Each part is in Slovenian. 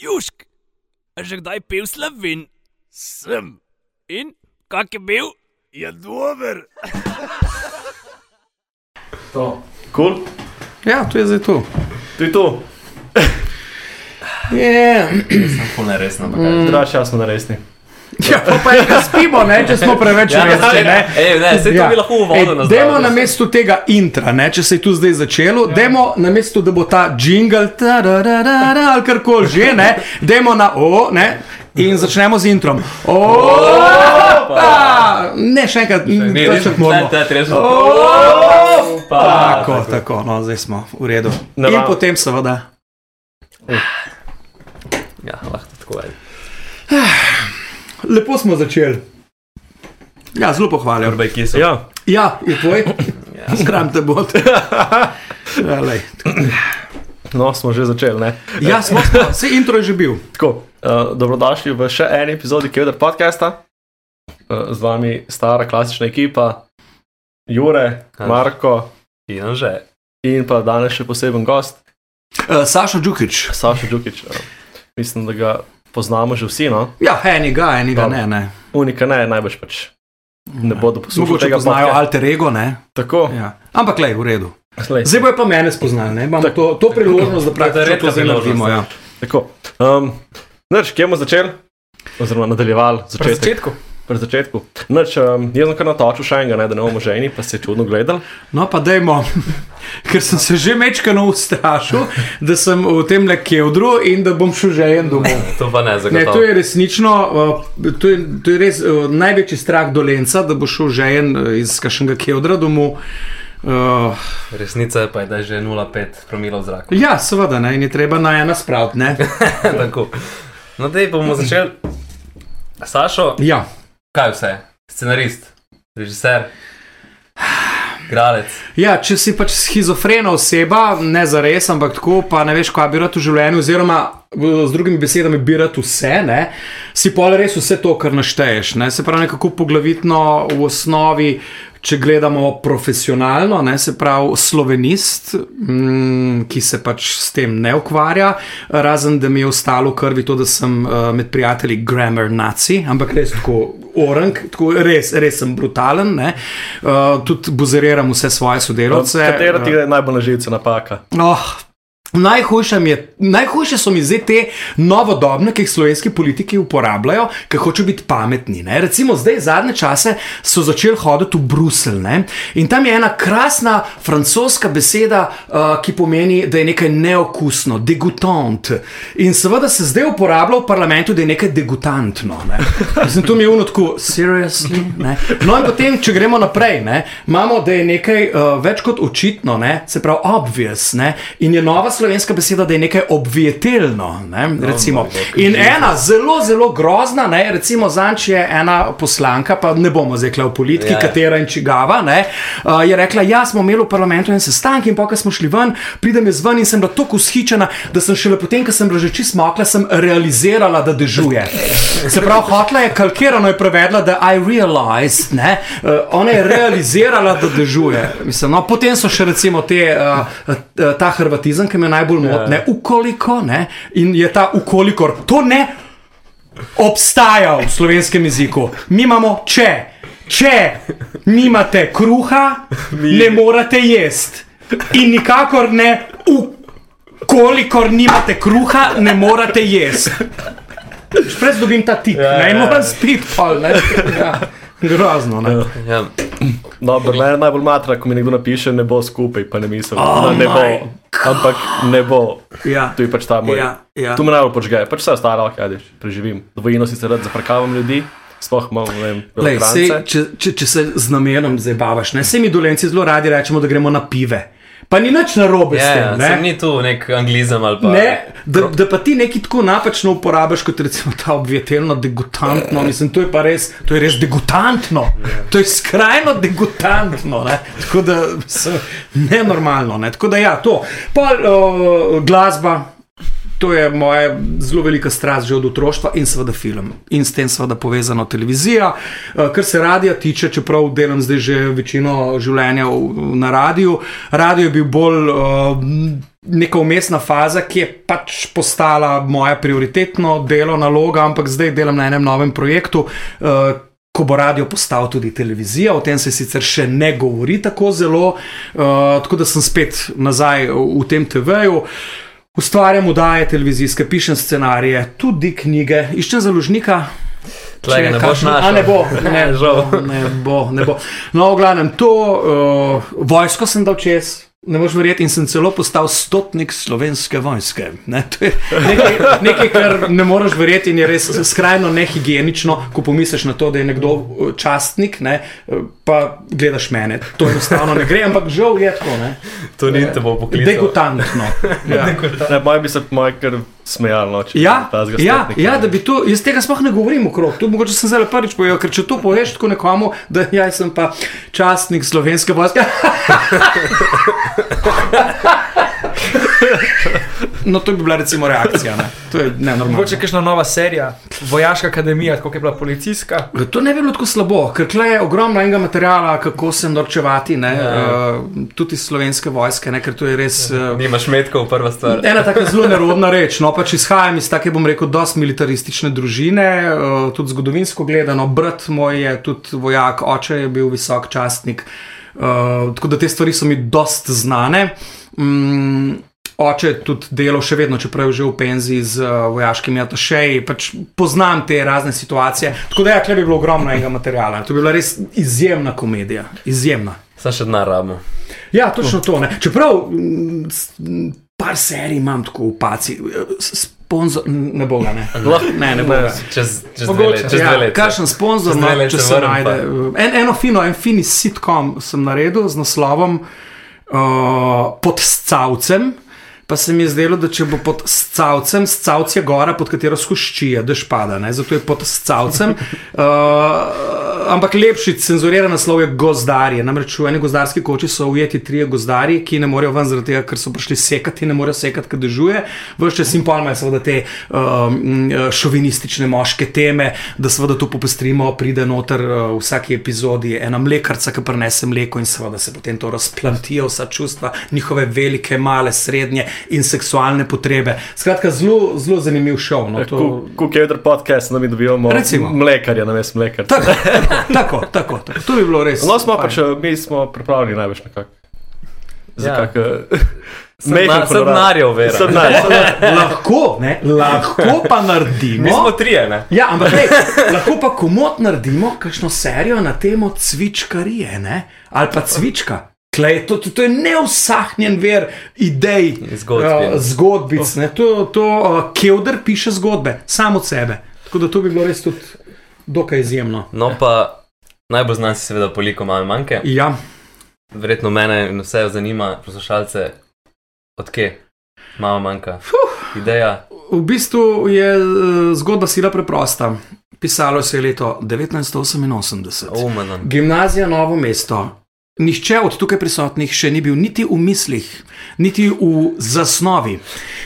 Južk, a že kdaj pil slovin? Sem. In kak je bil? Je dober. To. Cool. Ja, to je zdaj to. To je to. Yeah. Sem ful neresno. Mm. Draž, jaz smo na resni. Ja, pa pa enega spimo, ne, če smo preveč Ja, resni. ne. Ej, ne, saj to bi lahko v vodo Ej, Dajmo na mestu tega intra, ne, če se je tu zdaj začelo, ja. dajmo na mestu, da bo ta jingle tararara, ali karkoli že, ne, dajmo na o, ne, in začnemo z introm. Opa! Ne, še enkrat, Ne, ne, moramo. te, te, res. Tako, tako, no, zdaj smo v redu. Ne, In potem seveda. Ja, lahko tako je. Lepo smo začeli. Ja, zelo pohvaljujem. Orbej, kje so? Ja, Ja, je tvoj. Skram te bo. Ja, no, smo že začeli. Ne? ja smo, vse intro je že bil. Tako, uh, dobrodošli v še eni epizodi Kevdar podcasta. Uh, z vami stara klasična ekipa, Jure, Ja. Marko In že. in pa danes še poseben gost, Uh, Saša Džukič. Saša Džukič. Uh, mislim, da ga poznamo že vsi, no? Ja, enega, enega Dobro. ne. ne. Unika ne, najbrž pač ne bodo poslušali Mogoče poznajo podcasta. alter ego, ne? Tako, Ja. Ampak le, v redu. Glej, Zdaj bojo pa mene spoznali, ne? Imamo to, to priložnost, da praktično redka to zdaj priložnost, naredimo. Ja. tako. Um, Noč, kje bomo začeli? Oziroma nadaljevali Pri začetek. začetku. Pri začetku. Noč, um, jaz sem kar natočil še enega, ne, da ne bomo ženi, pa se je čudno gledal. No, pa dajmo, ker sem se že mečkano ustrašil, da sem v tem le kevdru in da bom šel že en domov. To pa ne, Ne, to zagotovo. je resnično, uh, to je, to je res uh, največji strah dolenca, da bo šel že en uh, iz kašnega kevdra domov. Uh, Resnica je pa, je, da je že 0,5 promila v zraku. ja, seveda, ne, in je treba na ena spraviti, ne? Tako. No, dej bomo začeli. Sašo, Ja. Kaj vse? Scenarist, režiser. Ja, če si pač schizofrena oseba, ne za res, ampak tako, pa ne veš, kaj bi rad v življenju, oziroma z drugimi besedami, bi rad vse, ne, si pa res vse to, kar našteješ. Ne, se pravi, nekako poglavitno v osnovi. Če gledamo profesionalno, ne, se pravi, slovenist, mm, ki se pač s tem ne ukvarja, razen da mi je ostalo v krvi to, da sem uh, med prijatelji grammar naci, ampak res tako orang, tako res, res sem brutalen. ne. Uh, tudi buzeriram vse svoje sodelavce. Katera ti je najbolj na živce napaka? Oh, Najhujše, je, najhujše so mi zdaj te novodobne, ki jih slovenski politiki uporabljajo, ki hočejo biti pametni. Ne? Recimo, zdaj zadnje čase so začeli hoditi v Bruselj ne? in tam je ena krasna francoska beseda, uh, ki pomeni, da je nekaj neokusno, degutant. In seveda se zdaj uporablja v parlamentu, da je nekaj degutantno. Ne? Mislim, to mi je unotko, seriously. Ne? No, in potem, če gremo naprej, ne? imamo, da je nekaj uh, več kot očitno, ne? se pravi, obvious. Ne? In je nova slovenska beseda, da je nekaj obvietelno. Ne? Recimo. In ena zelo, zelo grozna, ne? recimo Zanč je ena poslanka, pa ne bomo zdaj v politiki, Ja. yeah. katera in čigava, ne? uh, je rekla, ja, smo imeli v parlamentu en sestanek in ko smo šli ven, pridem jaz ven in sem bila tako ushičena, da sem šele potem, ko sem bila že čist mokla, sem realizirala, da dežuje. Se pravi, hotla je kalkirano je prevedla, da I realized, ne, uh, ona je realizirala, da dežuje. Mislim, no, potem so še recimo te, uh, ta hrvatizem, ki me najbolj motne, ukoliko, ne, in je ta ukolikor, to ne obstaja v slovenskem jeziku. Mi imamo če. Če nimate kruha, ne morete jesti. In nikakor ne, ukolikor nimate kruha, ne morete jesti. Prej dobim ta tik, Ja, ne, ja, in ja. moram spiti pol, ne. Ja, grozno, ne. Ja. Dobro, mene najbolj matra, ko mi nekdo napiše, ne bo skupaj, pa ne mislim, Oh da ne bo. my Ampak ne bo. Ja. Tu je pač ta moj. Ja, ja. Tu me najbolj počge, pač vse ostalo, kaj veš, preživim. Dvojino sicer rad zaprkavam ljudi, sploh imam, ne vem, Lej, sej, belokrajce. če, če, če se z namenom zabavaš, ne, vse mi dolenci zelo radi rečemo, da gremo na pive. Pa ni nič narobe s Ja, tem. ja, ne. ni tu nek anglizem ali pa. Ne, da, da pa ti nekaj tako napačno uporabiš, kot recimo ta obvjetelno, degutantno. Mislim, to je pa res, to je res degutantno. To je skrajno degutantno. Ne? Tako da so nenormalno. Ne? Tako da ja, to. Pa uh, glasba. To je moja zelo velika strast že od otroštva in seveda film. In s tem seveda povezana televizija. Eh, Kar se radia tiče, čeprav delam zdaj že večino življenja na radiju, radio je bil bolj uh, neka umestna faza, ki je pač postala moja prioritetno delo, naloga, ampak zdaj delam na enem novem projektu. Uh, Ko bo radio postal tudi televizija, o tem se sicer še ne govori tako zelo, uh, tako da sem spet nazaj v, v tem TV-ju. Ustvarjam udaje televizijske, pišem scenarije, tudi knjige, iščem založnika. Tle ga Če ne kakšen-. A ne bo, ne, Žal. ne bo, ne bo. No, v glavnem, to uh, vojsko sem dal čez. Ne moreš verjeti, in sem celo postal stotnik slovenske vojske. Ne, to je nekaj, nekaj, kar ne moreš verjeti, in je res skrajno nehigienično, ko pomisliš na to, da je nekdo uh, častnik, ne, uh, pa gledaš mene. To enostavno ne gre, ampak žal je tako. ne. To ni te bo poklical. Degutantno. Ja. Ne, moj bi se moj kar smejal, no, če Ja, ja, ja, da bi to, jaz tega sploh ne govorim okrog. To mogoče sem zdaj prvič povedal, ker če to poveš tako nekomu, da ja, sem pa častnik slovenske vojske. No, to bi bila recimo reakcija. Ne? To je nenormalno. Mogoče kakšna nova serija, Vojaška akademija, kot je bila policijska. To ne bi bilo tako slabo, ker tle je ogromno enega materiala, kako se norčevati, ne, Ja. uh, tudi iz slovenske vojske, ne, ker to je res. Uh, Nimaš metkov, prva stvar. Ena tako zelo nerodna reč. No, pač izhajam iz take, bom rekel, dosti militaristične družine, uh, tudi zgodovinsko gledano. Brat moj je tudi vojak, oče je bil visok častnik. Uh, tako da te stvari so mi dosti znane. Mm, Oče je tudi delal, še vedno, čeprav je že v penziji z uh, vojaškimi atašeji, pač poznam te razne situacije. Tako da, ja, klej bi bilo ogromno enega materiala. To bi bila res izjemna komedija. Izjemna. Sam še denar rabimo. Ja, točno to. Ne. Čeprav mm, m, par serij imam tako v paci, sponzor, ne bo ga, ne. Ne, ne bo ga. Čez, čez dve Mogoče. leti. Dve Ja, leti. Kakšen sponzor, no, če se najde. En, eno fino, en fini sitcom sem naredil z naslovom uh, Pod scavcem. Pa se mi je zdelo, da če bo pod scavcem, scavc je gora, pod katero skuščija, dež pada, ne? zato je pod scavcem. Uh, ampak lepši cenzuriran naslov je gozdarje. Namreč v eni gozdarski koči so ujeti trije gozdarji, ki ne morejo ven zaradi tega, ker so prišli sekati, ne morejo sekati, ker dežuje. Vršče simpol imajo seveda te um, šovinistične moške teme, da seveda to popestrimo, pride noter uh, v vsaki epizodi ena mlekarca, ki prenese mleko in seveda se potem to razplantijo vsa čustva, njihove velike, male, srednje in seksualne potrebe. Skratka, zelo, zelo zanimiv šov. No, to... Kukevder podcast, da mi dobivamo Recimo. mlekarja na mestu mlekarja. Tako, tako, tako, tako. To bi bilo res. No, smo pač, eh, mi smo pripravljeni največ nekako. Za Ja. kak Sem na- sem denarjev vera. Lahko, ne, lahko pa naredimo. Mi smo trije, ne? Ja, ampak lej, lahko pa komot naredimo kakšno serijo na temo cvičkarije, ne? ali pa cvička. Klej, to, to, to je neusahnjen ver idej, Zgodb, eh, ja. zgodbic. Ne? To, to uh, Kevder piše zgodbe, samo od sebe. Tako da to bi bilo res tudi dokaj izjemno. No pa najbolj znan si seveda poliko mame manjke. Ja, Verjetno mene in vse zanima, poslušalce, odkje mama manjka. Ideja. v bistvu je uh, zgodba sila preprosta. Pisalo se je leto 1988. Umanen. Gimnazija Novo mesto. Nihče od tukaj prisotnih še ni bil niti v mislih, niti v zasnovi.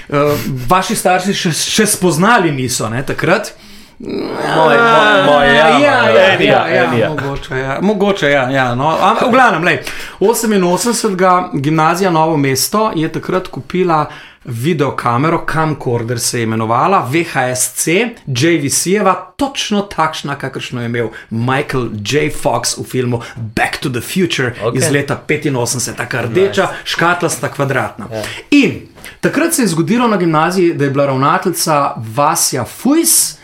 Uh, vaši starši še, še spoznali niso, ne takrat. Moj, moj, moj, ja, ja, ja, moj, ja, Enija, ja, ja, Enija. mogoče, ja, mogoče, ja, ja no. Ampak, v glavnem, lej, 88. gimnazija Novo mesto je takrat kupila videokamero, Camcorder se je imenovala, VHSC, JVC-jeva, točno takšna, kakršno je imel Michael J. Fox v filmu Back to the Future Ok. okay. iz leta 85, taka rdeča, nice. škatlasta, kvadratna. Yeah. In takrat se je zgodilo na gimnaziji, da je bila ravnateljica Vasja Fujs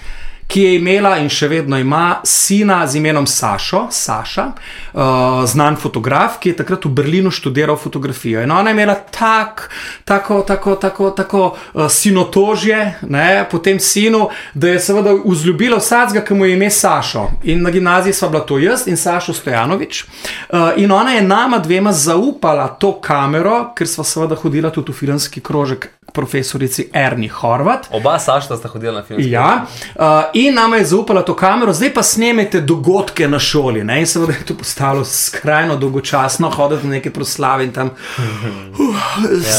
ki je imela in še vedno ima sina z imenom Sašo, Saša, uh, znan fotograf, ki je takrat v Berlinu študiral fotografijo. In ona je imela tak, tako, tako, tako, tako uh, sinotožje ne, po tem sinu, da je seveda vzljubila vsakega, ki mu je ime Sašo. In na gimnaziji sva bila to jaz in Sašo Stojanovič. Uh, in ona je nama dvema zaupala to kamero, ker sva seveda hodila tudi v filmski krožek profesorici Erni Horvat. Oba Sašta sta hodila na film. Ja, uh, in nama je zaupala to kamero, zdaj pa snemete dogodke na šoli. Ne? In seveda je to postalo skrajno dolgočasno, hoditi na neke proslave in tam uh,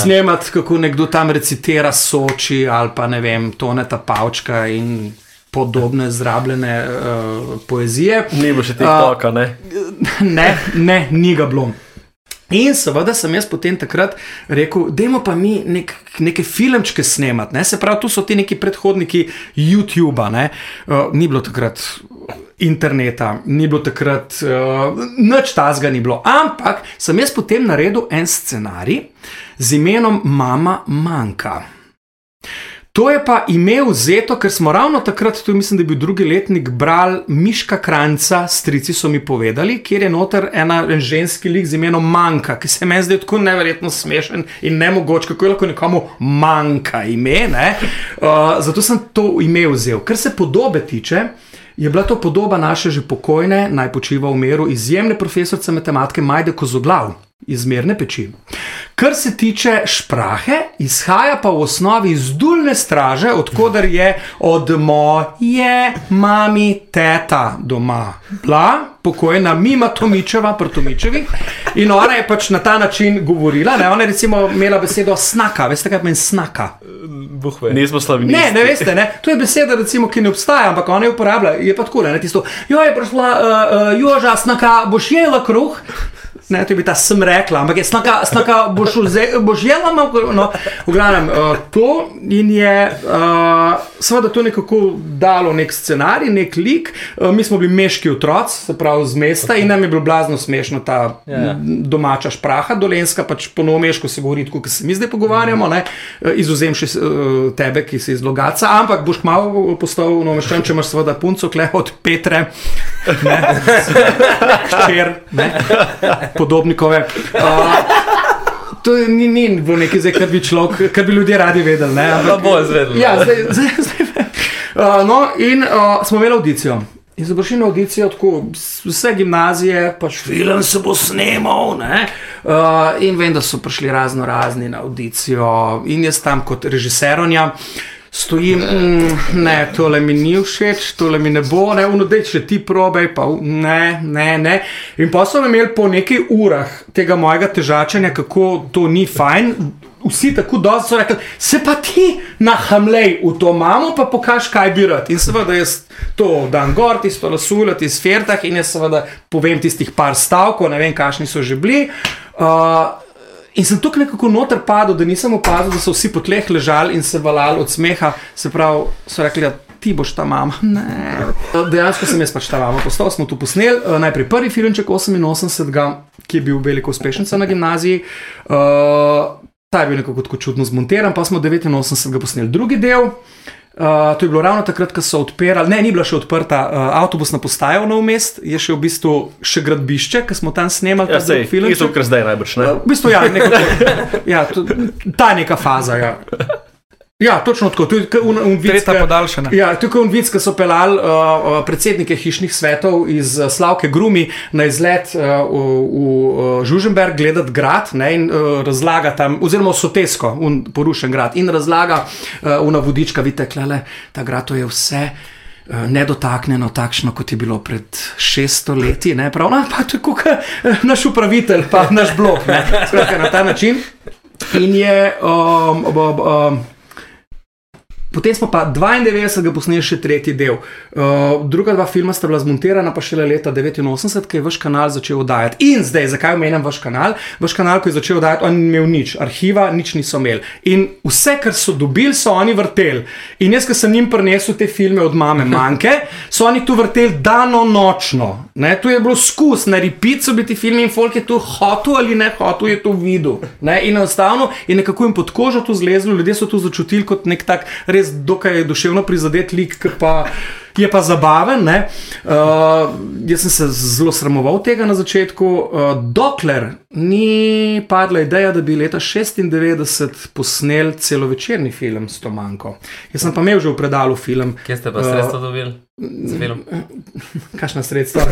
snemati, kako nekdo tam recitira Soči ali pa ne vem, toneta Pavčka in podobne zrabljene uh, poezije. Ni bilo še TikToka, ne? Ne, ne, ni ga bilo. In seveda sem jaz potem takrat rekel, dajmo pa mi nek, neke filmčke snemati. Ne? Se pravi, tu so ti neki predhodniki YouTuba. Ne? Uh, ni bilo takrat interneta, ni bilo takrat uh, nič tazga, ni bilo. Ampak sem jaz potem naredil en scenarij z imenom Mama Manka. To je pa ime vzeto, ker smo ravno takrat, tu mislim, da je bil drugi letnik, brali Miška Kranca, strici so mi povedali, kjer je noter ena, en ženski lik z imenom Manka, ki se meni zdi tako neverjetno smešen in ne mogoč, kako je lahko nekomu manjka ime. Ne? Uh, zato sem to ime vzel. Kar se podobe tiče. Je bila to podoba naše že pokojne, naj počiva v miru, izjemne profesorice matematike Majde Kozoglav iz Mirne peči. Kar se tiče šprahe, izhaja pa v osnovi iz dulne straže, odkudar je od moje mami teta doma. Bila pokojna Mima Tomičeva, Prtomičevi. In ona je pač na ta način govorila. Ne? Ona je recimo imela besedo snaka. Veste, kaj pomeni snaka? Buh ve. Nismo slavni. Ne, ne veste, ne? to je beseda, recimo, ki ne obstaja, ampak ona jo uporablja. Je pa tako, ne tisto. Jo je prišla uh, uh, Joža, snaka, boš jela kruh. Ne, to bi ta sem rekla, ampak je snaka, snaka boš, vze, boš jela, malo, no, v glavnem, uh, to in je uh, seveda to nekako dalo nek scenarij, nek lik. Uh, mi smo bili meški otroci, se pravi z mesta okay. in nam je bilo blazno smešno ta Ja. yeah. domača špraha, dolenska, pač po novomeško se govori kot se mi zdaj pogovarjamo, ne, uh, izuzem še uh, tebe, ki si iz Logaca, ampak boš kmalo postal novomeščan, če imaš seveda punco, kle od Petre, ne, ščer, ne podobnikove. Uh, to ni, ni bilo nekaj, zdaj, kar, bi človek, kar bi ljudje radi vedeli. Ne, Pa bo izvedel. Ja, zdaj, zdaj, zdaj. Uh, no, in uh, smo imeli audicijo. In so prišli na audicijo, tako vse gimnazije, pač film se bo snemal. ne. Uh, in vem, da so prišli razno razni na audicijo, in jaz tam kot režiseronja. Stojim, mm, ne, tole mi ni všeč, tole mi ne bo, ne, unodej, če ti probej, pa ne, ne, ne. In pa so imeli po nekaj urah tega mojega težačanja, kako to ni fajn. Vsi tako dobro so rekli, se pa ti nahamlej v to mamo, pa pokaž, kaj bi rad. In seveda jaz to dan gor, tisto lasulja, ti sfertah in jaz seveda povem tistih par stavkov, ne vem, kakšni so že bili. Uh, In sem tukaj nekako noter padel, da nisem opazil, da so vsi po tleh ležali in se valali od smeha. Se pravi, so rekli, da ti boš ta mama. Ne. Dejansko sem jaz pač ta mama. Postal smo tu posneli. eh, Najprej prvi filmček 88, ki je bil veliko uspešnica na gimnaziji. Uh, ta je bil nekako čudno zmontiran, pa smo 89 posneli drugi del. Uh, to je bilo ravno takrat, ko so odpirali, ne, ni bila še odprta uh, avtobusna postaja v Novem mestu, je še v bistvu še gradbišče, ki smo tam snemali Ja, sej, film. isto, kar zdaj najbrž. Ne? V bistvu, ja, nekako, ja, to, ta neka faza. Ja, ja točno tako. To je un, un vic, Tretja ke- podaljšana. Ja, tukaj je unvic, ki so pelali uh, uh, predsednike hišnih svetov iz uh, Slavke Grumi na izlet uh, v, v uh, Žuženberg, gledati grad ne, in uh, razlaga tam, oziroma Sotesko, un, porušen grad, in razlaga uh, una vodička, vidite, klele, ta grad to je vse. Nedotaknjeno, takšno kot je bilo pred 600 leti, ne prav, no, pa tako kot naš upravitelj, pa naš blok, ne, skratka na ta način. In je um, ob, um, Potem smo pa 92. posneli še tretji del. Uh, druga dva filma sta bila zmontirana, pa šele leta 89, ko je vaš kanal začel oddajati. In zdaj, zakaj omenjam vaš kanal? Vaš kanal, ko je začel oddajati, on ni imel nič, arhiva, nič niso imeli. In vse, kar so dobili, so oni vrteli. In jaz, ki sem jim prinesel te filme od mame Manke, so oni tu vrteli dano nočno. Ne, tu je bilo skus, na repeat so bili ti filmi in folk je to hotel ali ne hotel, je to videl. Ne, in enostavno je nekako jim pod kožo to zlezlo, ljudje so to začutili kot nek tak res dokaj duševno prizadet lik, ki pa. Je pa zabaven. Uh, jaz sem se zelo sramoval tega na začetku, uh, dokler ni padla ideja, da bi leta 96 posnel celovečerni film s to manjko. Jaz sem pa imel že v predalu film, Kje ste pa Uh, sredstva dobili za film? kakšna sredstva.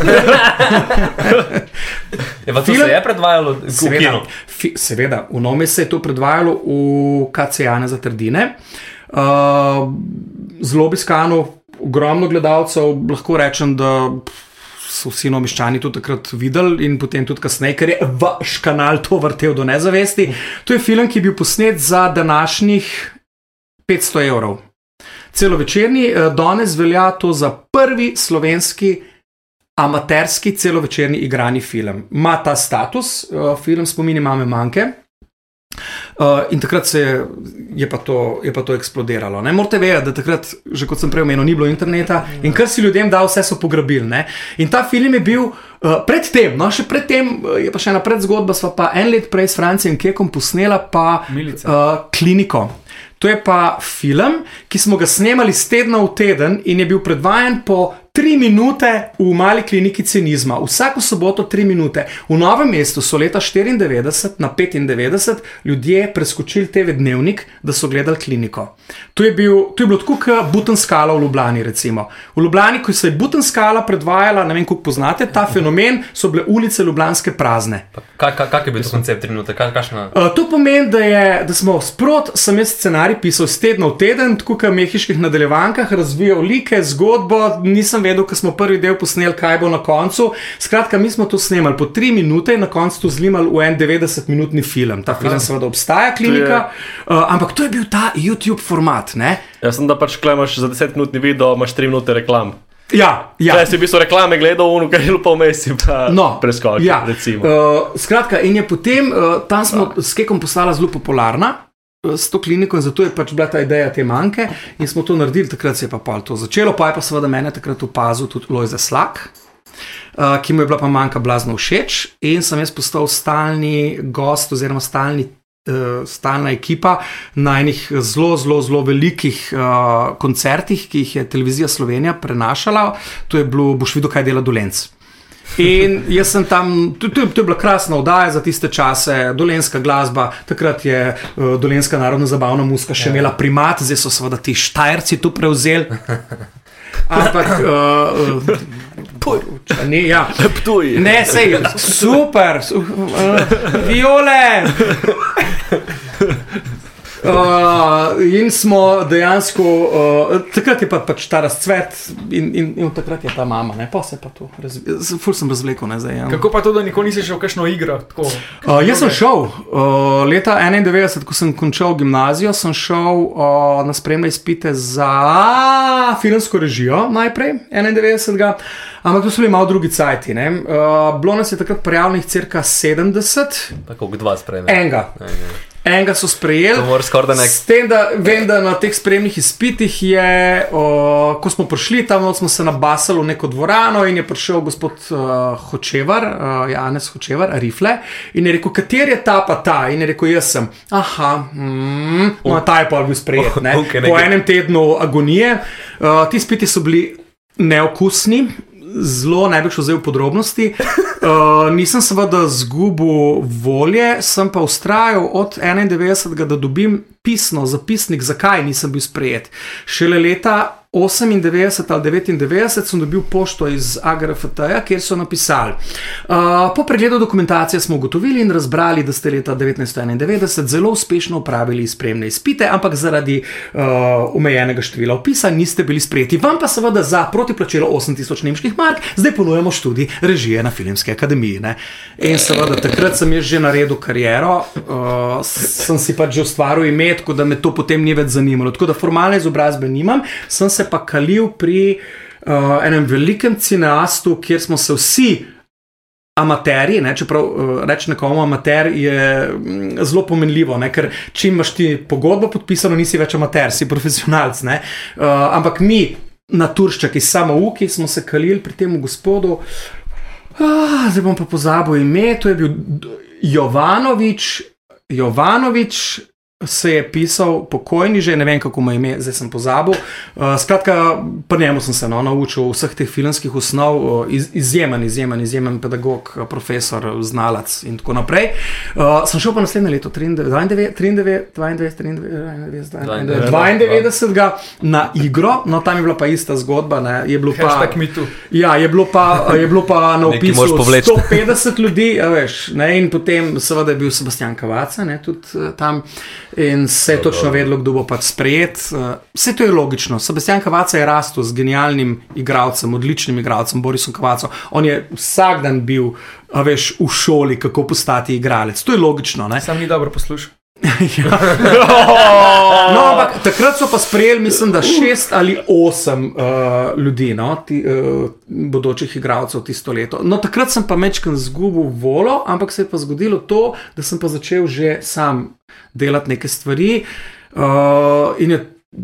Je pa to Film- se je predvajalo v Seveda, kinu. fi, seveda, v Novi se je to predvajalo v KCA za Trdine. Uh, zelo obiskano, ogromno gledalcev, lahko rečem, da so vsi nomiščani to takrat videli in potem tudi kasneje, ker je vaš kanal to vrtel do nezavesti. To je film, ki je bil posnet za današnjih 500 evrov. Celovečerni, eh, danes velja to za prvi slovenski amaterski celovečerni igrani film. Ma ta status, uh, film spomini mame manjke. Uh, in takrat se je, je, pa to, je pa to eksplodiralo. Ne morete vedeti, da takrat, že kot sem prej omenil, ni bilo interneta in kar si ljudem dal, vse so pograbili. Ne? In ta film je bil uh, predtem, no še predtem, uh, je pa še ena predzgodba, sva pa en let prej s Francijem Kekom posnela pa Milica. uh, Kliniko. To je pa film, ki smo ga snemali z tedna v teden in je bil predvajan po tri minute v mali kliniki cinizma. Vsako soboto tri minute. V novem mestu so leta 94 na 95 ljudje preskočili TV dnevnik, da so gledali kliniko. To je, bil, to je bilo tako kot Butenskala v Ljubljani. Recimo. V Ljubljani, ko se je Butenskala predvajala, ne vem, kako poznate ta fenomen, so bile ulice Ljubljanske prazne. Kak, kak, kak je bil to koncept trenutek? Kak, kakšna... Uh, to pomeni, da, je, da smo sprot, sem jaz scenarij pisal z tedna v teden, tako kot v mehiških nadaljevankah, razvijal like, zgodbo, nisem vedel, ko smo prvi del posneli, kaj bo na koncu. Skratka, mi smo to snemali po tri minute in na koncu to zlimali v en 90-minutni film. Ta film seveda obstaja, klinika, uh, ampak to je bil ta YouTube format. Ne? Jaz sem da pač klemaš za 10 minutni video, imaš 3 minute reklam. Ja, ja. Jaz si v bistvu reklame gledal, uno, kar je bilo pa vmes, pa No, preskočil. ja. recimo. Uh, skratka, in je potem uh, tam smo s Kekom postala zelo popularna. S to kliniko in zato je pač bila ta ideja te manjke in smo to naredili, takrat se je pa pol to začelo, pa je pa seveda mene takrat opazil tudi Lojze Slak, uh, ki mu je bila pa manjka blazno všeč in sem jaz postal stalni gost oziroma stalni. Uh, stalna ekipa na enih zelo, zelo, zelo velikih uh, koncertih, ki jih je televizija Slovenija prenašala. To je bilo, boš videl, kaj dela Dolenc. In jaz sem tam, to, to, je- to je bila krasna oddaja za tiste čase, dolenska glasba, takrat je uh, dolenska narodna zabavna muska še imela primat, zdaj so seveda ti štajerci to prevzeli. Ampak, uh, uh, ne, ja. Ptuj. Ne, sej, super, su, uh, viole. Uh, in smo dejansko, uh, takrat je pa, pač ta razcvet, in, in, in takrat je ta mama, ne pa se pa to, ful sem razvlekel, ne zdaj. Ja. Kako pa to, da nikoli nisi šel v kakšno igro? Tako, Uh, jaz sem šel uh, leta 91, ko sem končal gimnazijo, sem šel uh, na spremne izpite za filmsko režijo najprej 91. Ampak to so bili malo drugi cajti. ne. Uh, bilo nas je takrat prijavljenih cirka 70, Tako kot dva sprejme. enega. Enega so sprejeli. Da nek- S tem, da vem, da na teh spremnih izpitih je, o, ko smo prišli tam, smo se nabasali v neko dvorano in je prišel gospod uh, Hočevar, uh, Janez Hočevar, Rifle, in je rekel, kater je ta pa ta? In je rekel, jaz sem. Aha, mm, no, ta je pa bil sprejet. Ne? Po enem tednu agonije. Uh, ti spiti so bili neokusni. Zelo ne bi šel zdaj v podrobnosti. Uh, nisem seveda zgubil volje, sem pa ustrajal od 91, da dobim pisno zapisnik, zakaj nisem bil sprejet. Šele leta 98 ali 99 sem dobil pošto iz AGRFT-ja, kjer so napisali. Uh, po pregledu dokumentacije smo ugotovili in razbrali, da ste leta 1991 zelo uspešno upravili spremne izpite, ampak zaradi uh, omejenega števila opisa niste bili sprejeti. Vam pa seveda za protiplačilo 8000 nemških mark zdaj ponujemo študij režije na Filmski akademiji. Ne? In seveda takrat sem jaz že naredil kariero, uh, sem si pač že ustvaril ime, tako da me to potem ni več zanimalo. Tako da formalne izobrazbe nimam, sem se pa kalil pri uh, enem velikem cineastu, kjer smo se vsi Amateri, ne, čeprav uh, reči nekomu amater je mm, zelo pomenljivo, ne, ker če imaš ti pogodbo podpisano, nisi več amater, si profesionalc. ne. Uh, ampak mi, naturščaki, samo uki, smo se kalili pri tem gospodu. Ah, zdaj bom pa pozabil ime, to je bil Jovanovič. Jovanovič se je pisal, pokojni že, ne vem kako mu je ime, zdaj sem pozabil. Uh, skratka, pri njemu sem se no, naučil vseh teh filmskih osnov, uh, iz, izjemen, izjemen, izjemen pedagog, uh, profesor, znalec in tako naprej. Uh, sem šel pa naslednje leto, 93, 92, 92, 92, 92 na igro, no tam je bila pa ista zgodba. Ne, je bilo pa, hashtag me too. Ja, je bilo pa, je bilo pa na opisu moraš povleči. 150 ljudi, a veš, ne, in potem seveda je bil Sebastian Kavaca ne, tudi eh, tam in se je točno vedelo, kdo bo pač sprejet. Eh, Vse to je logično. Sebastian Kavaca je rastel z genialnim igralcem, odličnim igralcem, Borisom Kavaco. On je vsak dan bil, a veš, v šoli, kako postati igralec. To je logično. Ne? Sam ni dobro poslušal. Ja. No, ampak takrat so pa sprejeli, mislim, da šest ali osem uh, ljudi, no, ti, uh, bodočih igralcev tisto leto. No, takrat sem pa mečken zgubil volo, ampak se je pa zgodilo to, da sem pa začel že sam delati neke stvari. Uh, in je,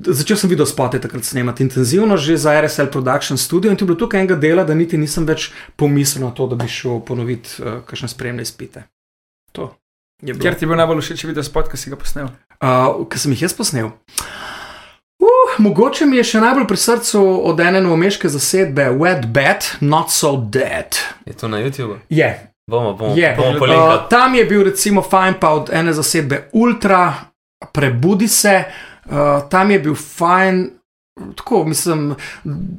začel sem video spote takrat snemati intenzivno, že za RSL Production Studio. In to je bilo tukaj enega dela, da niti nisem več pomislil na to, da bi šel ponoviti uh, kakšne spremne izpite. To. Ker ti je bil najbolj všeč video spot, ki si ga posnel. Uh, ki sem jih jaz posnel. Uh, mogoče mi je še najbolj pri srcu od ene novomeške zasedbe Wet Bad, Not So Dead. Je to na YouTubu? Je, Bomo, bomo, je. bomo Uh, tam je bil recimo fajn pa od ene zasedbe Ultra, Prebudi se, uh, tam je bil fajn. Tako, mislim,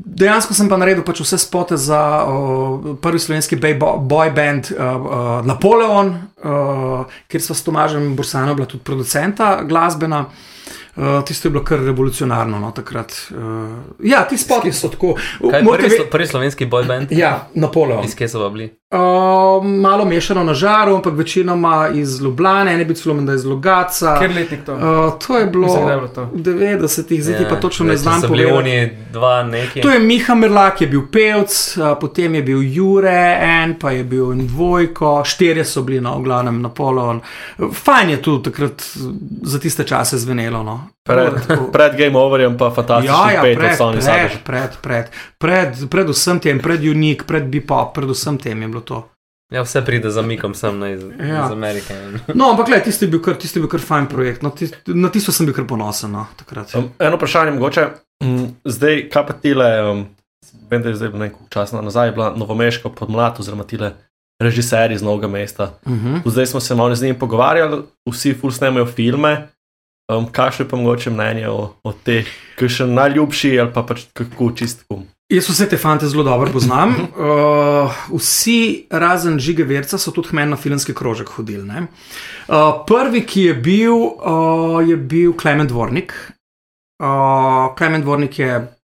dejansko sem pa naredil pač vse spote za uh, prvi slovenski boy band uh, uh, Napoleon, uh, kjer sva s Tomažem Bursano bila tudi producenta glasbena. Uh, tisto je bilo kar revolucionarno no, takrat. Uh, ja, ti spoti so tako. Kaj prvi, prvi slovenski boy band? Ja, Napoleon. Iz kje so bili? Uh, malo mešano na žaru, ampak večinoma iz Ljubljana, ene bi celo menda iz Logaca. Ker letnik to? Uh, to je bilo da je bilo to. v 90-ih, zdaj pa točno ne Ja, znam so bili povedati. oni dva neki. To je Miha Merlak, je bil pevc, uh, potem je bil Jure, en pa je bil en dvojko, štirje so bili, no, v glavnem Napoleon. Uh, Fajn je tu takrat za tiste čase zvenelo. No. Pred, pred Game Overjem pa fantastični Ja, ja, pet od pred, Sony pred, Saga. pred, pred, pred, pred vsem tem, pred Unik, pred Bebop, pred vsem tem je bilo to. Ja, vse pride za mikom sem na iz, Ja. iz Amerike. No, ampak gledaj, tisti je bil kar, tisti je bil kar fajn projekt. No, tis, na tisto sem bil kar ponosen no, takrat. Um, eno vprašanje, mogoče mm, zdaj, kaj pa tile, um, vem, da je zdaj nekaj časa nazaj bila novomeška podmlad, oziroma tile režiserji iz novega mesta. Uh -huh. Zdaj smo se malo z njimi pogovarjali, vsi ful snemajo filme. Um, Kakšno je pa mogoče mnenje o, o teh, ki še najljubši ali pa pač kako čistko? Jaz vse te fante zelo dobro poznam. Uh, vsi, razen Žige Verca, so tudi meni na filmski krožek hodili. ne. Uh, prvi, ki je bil, uh, je bil Klemen Dvornik. Uh, Klemen Dvornik je.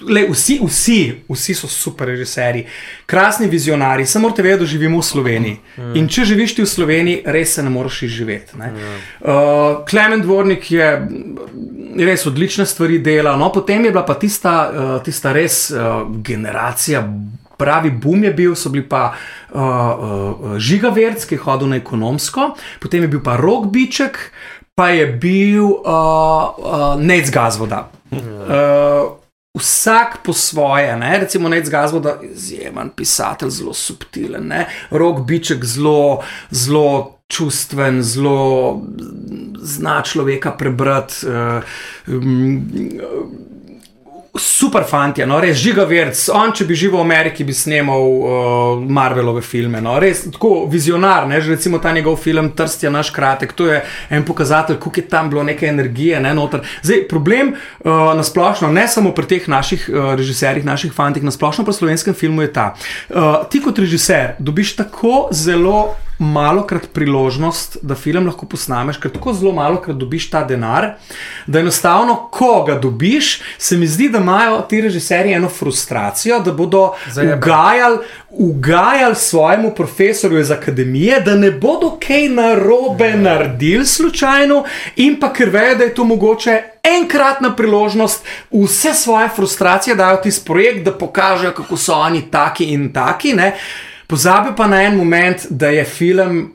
Le, vsi, vsi, vsi so super režiserji, krasni vizionari, samo morate vedeti, da živimo v Sloveniji. In če živiš ti v Sloveniji, res se ne moreš izživeti. ne. Uh, Klemen Dvornik je mm, res odlične stvari delal, no potem je bila pa tista, uh, tista res uh, generacija. Pravi boom je bil, so bili pa uh, uh, Žiga Verc, ki je hodil na ekonomsko, potem je bil pa Rok Biček, pa je bil uh, uh, Nec Gazvoda. Uh, vsak po svoje, ne? recimo Nec Gazvoda, izjemen pisatelj, zelo subtilen, ne? Rok Biček, zelo, zelo čustven, zelo zna človeka prebrati. Uh, um, Super fanti, no, res žiga verc. On, če bi živel v Ameriki, bi snimal uh, Marvelove filme. No, res tako vizionar, ne, že recimo ta njegov film Trst je naš kratek, to je en pokazatelj, koliko je tam bilo neke energije. Ne, noter. Zdaj, problem uh, na splošno, ne samo pri teh naših uh, režiserjih, naših fantih, na splošno pri slovenskem filmu je ta. Uh, ti kot režiser dobiš tako zelo malo krat priložnost, da film lahko posnameš, ker tako zelo malo krat dobiš ta denar, da enostavno, ko ga dobiš, se mi zdi, da imajo ti režiserji eno frustracijo, da bodo ugajali, ugajali svojemu profesorju iz akademije, da ne bodo kaj narobe naredili slučajno, in pa ker vejo, da je to mogoče. Enkratna priložnost, vse svoje frustracije dajo ti projekt, da pokažejo, kako so oni taki in taki. Ne? Pozabi pa na en moment, da je film,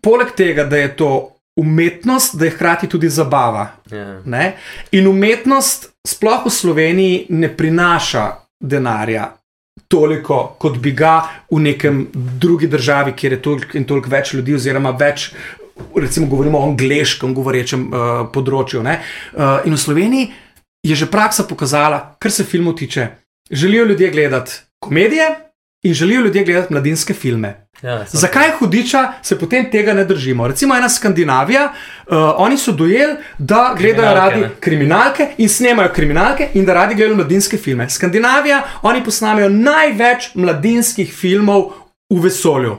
poleg tega, da je to umetnost, da je hkrati tudi zabava. Ja. Ne? In umetnost, sploh v Sloveniji, ne prinaša denarja toliko, kot bi ga v nekem drugi državi, kjer je toliko in toliko več ljudi, oziroma več. Recimo, govorimo o angliškem govorečem uh, področju. ne. Uh, in v Sloveniji je že praksa pokazala, kar se filmov tiče, želijo ljudje gledati komedije in želijo ljudje gledati mladinske filme. Ja, so- Zakaj hudiča se potem tega ne držimo? Recimo ena Skandinavija, uh, oni so dojeli, da gledajo radi ne? kriminalke in snemajo kriminalke in da radi gledajo mladinske filme. Skandinavija, oni posnamejo največ mladinskih filmov v vesolju.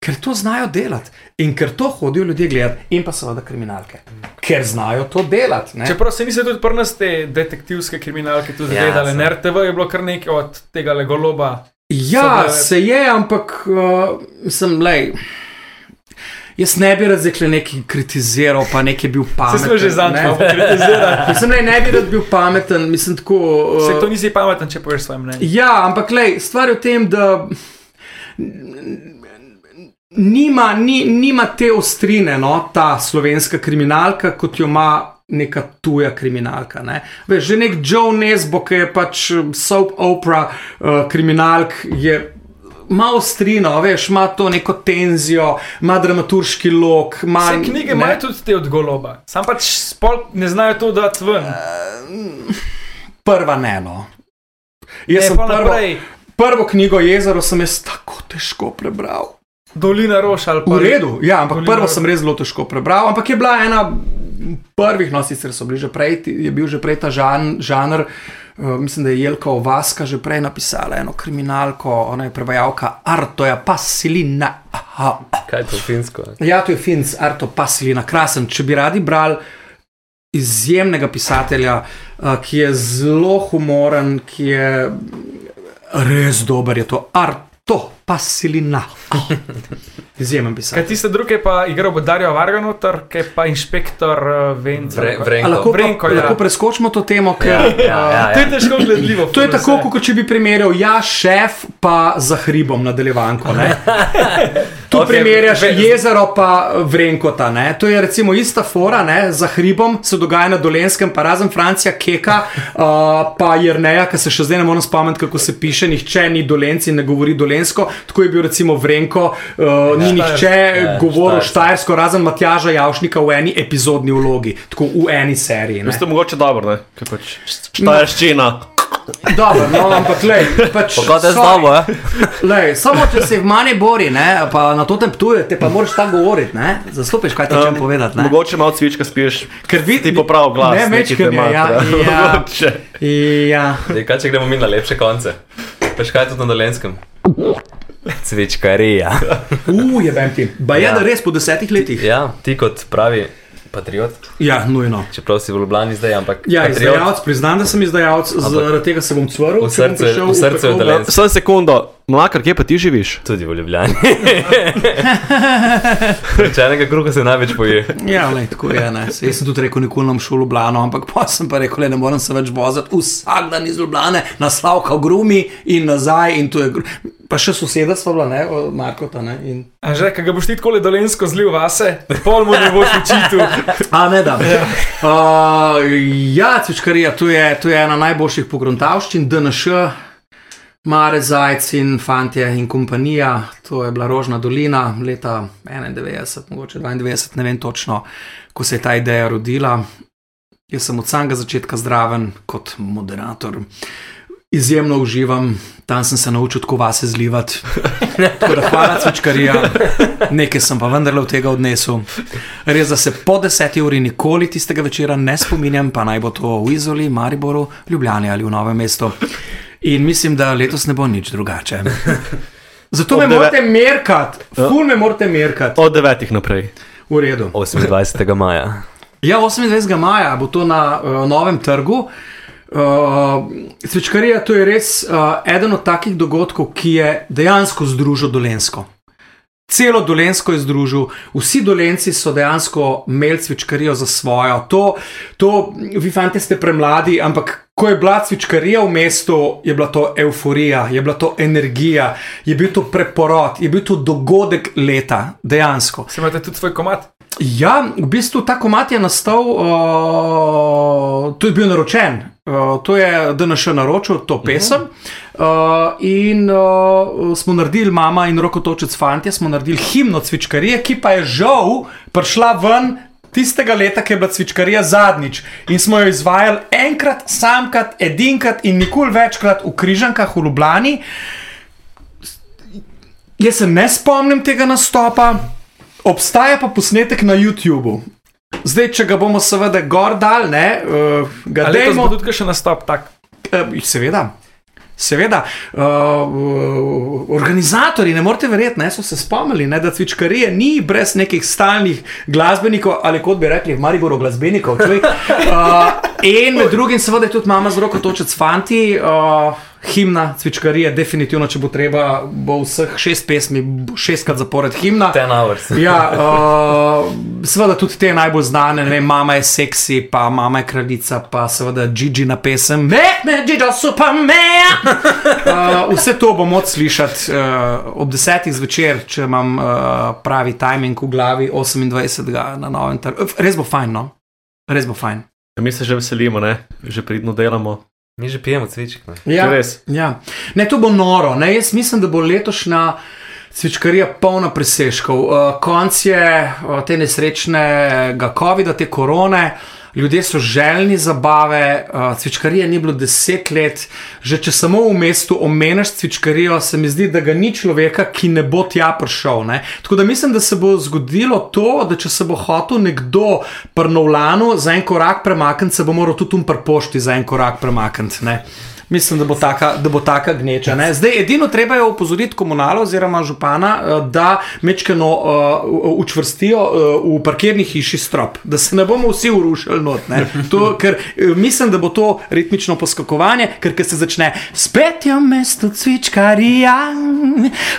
Ker to znajo delati in ker to hodijo ljudje gledati, in pa seveda kriminalke. Ker znajo to delati. ne. Čeprav se niso tudi pri nas te detektivske kriminalke tudi Ja, gledali, so. na RTV je bilo kar nekaj od tega legoloba. Ja, bile- se je, ampak uh, sem lej. Jaz ne bi rad zdaj nekaj kritiziral, pa nekaj bil Se pameten. smo že ne. zanjali, kritizirali. Mislim, da ne bi rad bil pameten, mislim tako. uh, Se to nisi pameten, če poveš svoje mnenje. Ja, ampak lej, stvar je v tem, da nima, ni, nima te ostrine, no, ta slovenska kriminalka, kot jo ima neka tuja kriminalka. Ne. Veš, že nek Joe Nesbo, ki je pač um, soap opera uh, kriminalk, je. Malo strino, veš, ima to neko tenzijo, ima dramaturški lok. Ima, Vse knjige imajo tudi te od goloba, sam pač spol ne znajo to dati ven. Prva ne, no. Jaz Ne, sem prvo, naprej, prvo knjigo Jezero sem jaz tako težko prebral. Dolina Roš ali pa V redu, ja, ampak Dolina- prvo sem res zelo težko prebral, ampak je bila ena prvih, no sicer so bili že prej, je bil že prej ta žan, žanr. Uh, mislim, da je Jelka Ovaska že prej napisala eno kriminalko, ona je prevajalka Artoja Pasilina. Aha. Kaj je to finsko? Ja, to je Finc, Arto Pasilina, krasen. Če bi radi brali izjemnega pisatelja, uh, ki je zelo humoren, ki je res dober, je to Arto Pasilina. Izjemen Kaj pisatelj. tiste druge pa igral bo Dario Varganotar, ki je pa inšpektor uh, Venca. Vre, vrenko. lahko, Vrenko, pa, ja. lahko preskočimo to temo, ker Ja, ja, ja, To je ja. težko gledljivo. to je tako, kot če bi primerjal ja, šef, pa za hribom nadaljevanko. ne. Tu Ok, primerjaš ve- jezero, pa vrenkota. Ne? To je recimo ista fora, ne? za hribom se dogaja na dolenskem, pa razen Francija, Keka, uh, pa Jrneja, ki se še zdaj ne morem spomniti, kako se piše, nihče ni dolenci in ne govori dolensko. Tako je bil recimo Vrenko, uh, ni nihče Ja, govoril Štajersko. razen Matjaža Javšnika v eni epizodni vlogi, tako v eni seriji. ne. Veste, mogoče dobro, ne? Pač štajerščina. Dobro, no, ampak lej, pač, Pogod je dobo, ja? Lej, samo če se v manj bori, ne, pa na to te ptuje, te pa moraš tako govoriti, ne? Zastopiš, kaj ti hočem povedati, ne? Mogoče malo cvička spiješ, Ker vi- ti poprav glas. Ne, mečkanje, te ja, ja. Mogoče. Ja, Dej, kaj če gremo mi na lepše konce? Veš kaj tudi na dolenskem? Cvičkarija. uh, je bem ti. Ba je, Ja. da res po desetih letih. Ja, ti kot pravi patriot, Ja, nujno. čeprav si v Ljubljani zdaj, ampak Ja, patriot, izdajalec, priznam, da sem izdajalec, zaradi tega se bom cvrl. v srcu je- v srcu je talent. Samo sekundo, mlakar, kje pa ti živiš? tudi v Ljubljani. Rečenega kruha se največ poje. Ja, lej, tako je. Ne. Jaz sem tudi rekel, nikoli ne bom šel v Ljubljano, ampak pa sem pa rekel, le, ne morem se več voziti vsak dan iz Ljubljane na Slavka v Grumi in nazaj. In to je gru- pa še soseda sva bila, ne, od Markota. Ne, in... Anže, ki ga boš ti tako dolensko zlil vase, pol mu ne boš učitil. A ne da. Uh, ja, cvičkarija, to je, to je ena najboljših pogruntavščin, DNŠ, Mare Zajec in Fantje in kompanija. To je bila Rožna dolina leta 91, mogoče 92, ne vem točno, ko se je ta ideja rodila. Jaz sem od samega začetka zdraven kot moderator. Izjemno uživam, tam sem se naučil tako vase zlivati. Tako da hvala, cvičkarija. Nekaj sem pa vendarle od tega odnesel. Res, da se po deseti uri nikoli tistega večera ne spominjam, pa naj bo to v Izoli, Mariboru, Ljubljani ali v Novem mestu. In mislim, da letos ne bo nič drugače. Zato me morate merkati, ful me morate merkati. Od devetih naprej. V redu. 28. maja. Ja, 28. maja bo to na uh, novem trgu. Uh, Svečkarija, to je res uh, eden od takih dogodkov, ki je dejansko združil Dolensko. Celo Dolensko je združil, vsi Dolenci so dejansko imeli cvičkarijo za svojo. To, to vi, fanti, ste premladi, ampak ko je bila cvičkarija v mestu, je bila to euforija, je bila to energija, je bil to preporod, je bil to dogodek leta, dejansko. Se imate tudi svoj komat? Ja, v bistvu ta komat je nastal, uh, to je bil naročen. Uh, to je DNŠ naročil, to pesem. Uh, in uh, smo naredili, mama in rokotočec fantje, smo naredili himno cvičkarije, ki pa je žal prišla ven. Tistega leta, ki je bila cvičkarija zadnjič in smo jo izvajali enkrat, samkrat, edinkrat in nikoli večkrat v Križankah v Ljubljani. Jaz se ne spomnim tega nastopa, obstaja pa posnetek na YouTubu. Zdaj, če ga bomo seveda gor dal, ne, uh, ga dajmo. tudi še nastop tak? Uh, seveda. Seveda, uh, organizatori, ne morete verjeti, ne, so se spomnili, ne, da cvičkarije ni brez nekih stalnih glasbenikov, ali kot bi rekli, v Mariboru glasbenikov. čuj. Uh, in med drugim, seveda, je tudi mama z roko točec fanti. Uh, himna, cvičkarija, definitivno, če bo treba, bo vseh šest pesmi, bo šestkrat zapored himna. Ten hours. Ja, uh, seveda tudi te najbolj znane, ne vem, mama je seksi, pa mama je kraljica, pa seveda Gigi na pesem, Make me Gigi Superman. Uh, vse to bom moč slišati uh, ob desetih zvečer, če imam uh, pravi timing v glavi 28. na novem trgu. Res bo fajn, no? Res bo fajn. Ja, Mi se že veselimo, ne? že pridno delamo. Mi že pijemo cviček. ne. Ja, Res. Ja. Ne, to bo noro. Ne? Jaz mislim, da bo letošnja cvičkarija polna presežkov. Uh, konc je uh, te nesrečnega COVID-a, te korone. Ljudje so željni zabave, uh, cvičkarije ni bilo deset let. Že če samo v mestu omeniš cvičkarijo, se mi zdi, da ga ni človeka, ki ne bo tja prišel. Ne? Tako da mislim, da se bo zgodilo to, da če se bo hotel nekdo prnovlanu za en korak premakniti, se bo moral tudi um prpošti za en korak premakniti. Mislim, da bo taka, da bo taka gneča. Ne? Zdaj, edino treba je opozoriti komunalo oziroma župana, eh, da mečkano uh, učvrstijo uh, v parkirni hiši strop, da se ne bomo vsi urušili not. ne. To, ker eh, mislim, da bo to ritmično poskakovanje, ker ko se začne spet je v mestu cvičkarija,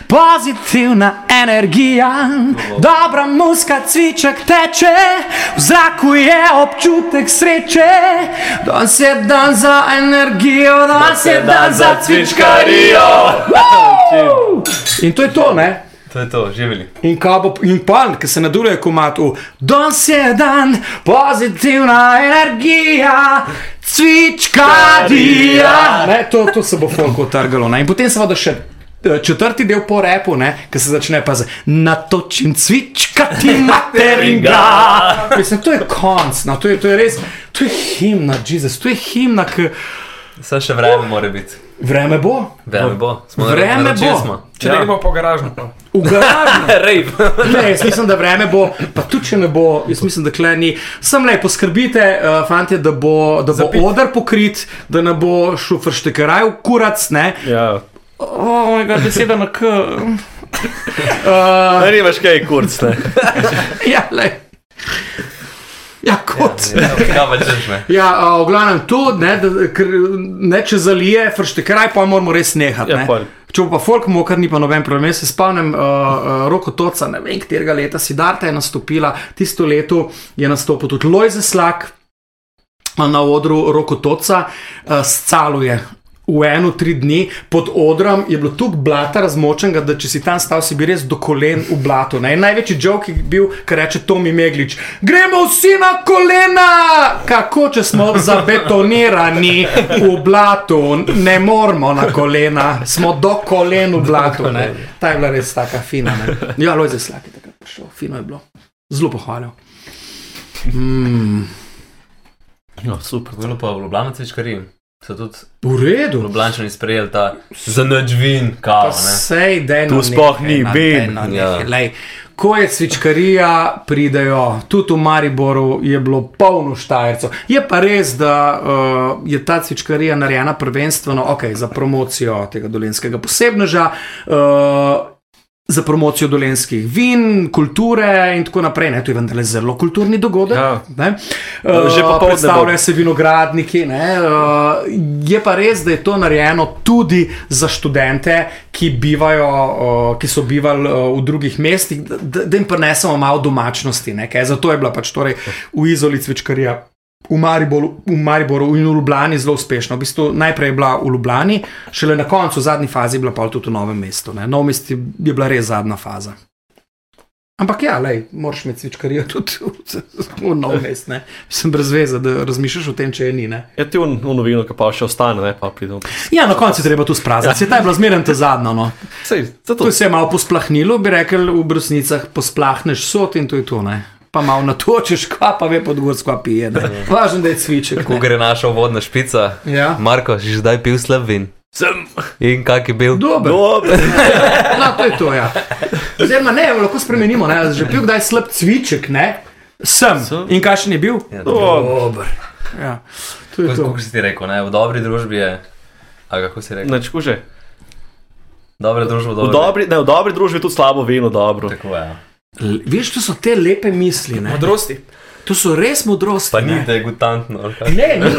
pozitivna energija, dobra muska, cviček teče, v zraku je občutek sreče, danes je dan za energijo, danes je dan za cvičkarijo. In to je to, ne? To je to, živeli. In bo in pan, ki se naduruje komat v danes je dan, pozitivna energija, cvičkarija. Ne, to, to se bo folk utrgalo. Ne? In potem seveda še eh, četrti del po repu, ki se začne pa z natočim cvičkati materinga. Mislim, to je konc, no, to, je, to je res, to je himna, Jezus, to je himna, ki Vse še vreme mora biti. vreme bo. Vreme bo. Smo Vreme bo. Smo. Če ja. ne gremo po garažno. Pa. V garažu. Rejp. Ne, jaz mislim, da vreme bo, pa tudi če ne bo, jaz mislim, da kle ni. Sam le poskrbite, uh, fantje, da bo, da bo Zapit. odr pokrit, da ne bo šufer štekeraj v kurac, ne. Ja. O, mojega beseda na k. Uh, Ne, nimaš kaj, kurc. Ne. ja, le. Ja, kot. Ja, me. Ja, uh, v glavnem to, ne, da, ker, ne, če zalije, frštekraj, pa moramo res nehati. Ja, ne. pol. Če pa folk mokar, ni pa noben problem. Jaz se spomnim uh, uh, roko toca, ne vem, katerega leta si Darta je nastopila, tisto leto je nastopil tudi Lojze Slak na odru roko toca, uh, scaluje. V eno, tri dni pod odrom je bilo tako blata razmočenega, da če si tam stal, si bi res do kolen v blatu. Ne? Največji jok je bil, kar reče Tomi Meglič: Gremo vsi na kolena! Kako, če smo zabetonirani v blatu, ne moramo na kolena, smo do kolen v blatu. Ne? Ta je bila res taka fina. Ne? Ja, Lojze Slak je takrat prišel, fino je bilo. Zelo pohvalil. Mm, No, super. Bilo pa v Ljubljani cvičkari. So tudi v redu. Ljubljančani sprejeli ta za noč vin, kao. Sej, daj Tu no sploh ni no Ja. lej. Ko je cvičkarija, pridejo, tudi v Mariboru je bilo polno štajercev. Je pa res, da uh, je ta cvičkarija narejena prvenstveno okay, za promocijo tega dolenskega posebneža. Uh, Za promocijo dolenskih vin, kulture in tako naprej. Ne? To je vendarle zelo kulturni dogodek. Ja. ne. Že Uh, popoldne bo. predstavljajo se vinogradniki. ne, Uh, je pa res, da je to narejeno tudi za študente, ki, bivajo, uh, ki so bivali uh, v drugih mestih, da, da jim prinesemo malo domačnosti. ne, kaj. Zato je bila pač torej v Izoli cvičkarija. V Mariboru, v Mariboru in v Ljubljani zelo uspešna. V bistvu najprej je bila v Ljubljani, šele na koncu, v zadnji fazi, je bila pa tudi v Novem mestu. Ne. Nov mest je je bila res zadnja faza. Ampak ja, lej, moraš imeti cvičkarijo tudi v, v Novem mestu. ne. Sem brez veze, da razmišljaš o tem, če je ni. Ne. Je ti v novino, ki pa še ostane, ne pa pridemo. Ja, na koncu je treba tu sprazniti. Ja. Ta je bila zmeraj ta zadnja. No. Sej. To se je malo posplahnilo, bi rekel v brusnicah, posplahneš sod in to je to. Ne. Pa malo natočiš, kva pa ve pod gor, skva pije. ne. Važno, da je cviček. Ko gre naša uvodna špica. Ja. Marko, si že zdaj pil slab vin. Sem. In kak je bil? Dober. Dober. No, to je to, ja. Oziroma, ne, lahko spremenimo, ne. Že pil kdaj slab cviček, ne? Sem. Sem. In kakšen je bil? Ja, Dober. Ja. To je to. Kako si ti rekel, ne? v dobri družbi je. A kako si rekel? Neč kuže. Dobre družbe, V dobro. dobri, ne, v dobri družbi je tudi slabo vino, dobro. Tako je. ja. Veš, to so te lepe misli. Ne? Modrosti. To so res modrosti. Pa ni ne. degutantno. Ne, ni.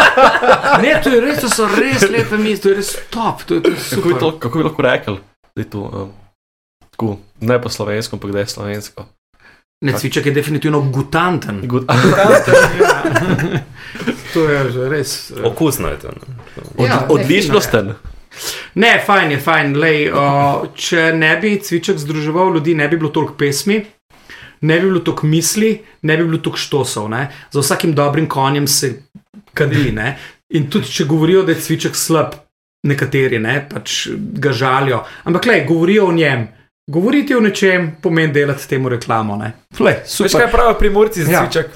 ne, to je res, to so res lepe misli, to je res top. To je, to je Kako, je super. to, kako bi lahko rekel, da je to um, tako, ne po slovensko, ampak da je slovensko. Ne, cviček je definitivno gutanten. Good. To je že res. eh, Okusno je to. no. Od, Ja, odličnosten. Ne, fajn je, fajn. Lej, uh, če ne bi cviček združeval ljudi, ne bi bilo toliko pesmi, ne bi bilo toliko misli, ne bi bilo toliko štosov. Ne? Za vsakim dobrim konjem se kadi. Ne? In tudi, če govorijo, da je cviček slab, nekateri ne, pač ga žalijo. Ampak, lej, govorijo o njem. Govoriti o nečem pomeni delati temu reklamo. ne. Lej, Veš kaj pravijo primorci za Ja. cviček?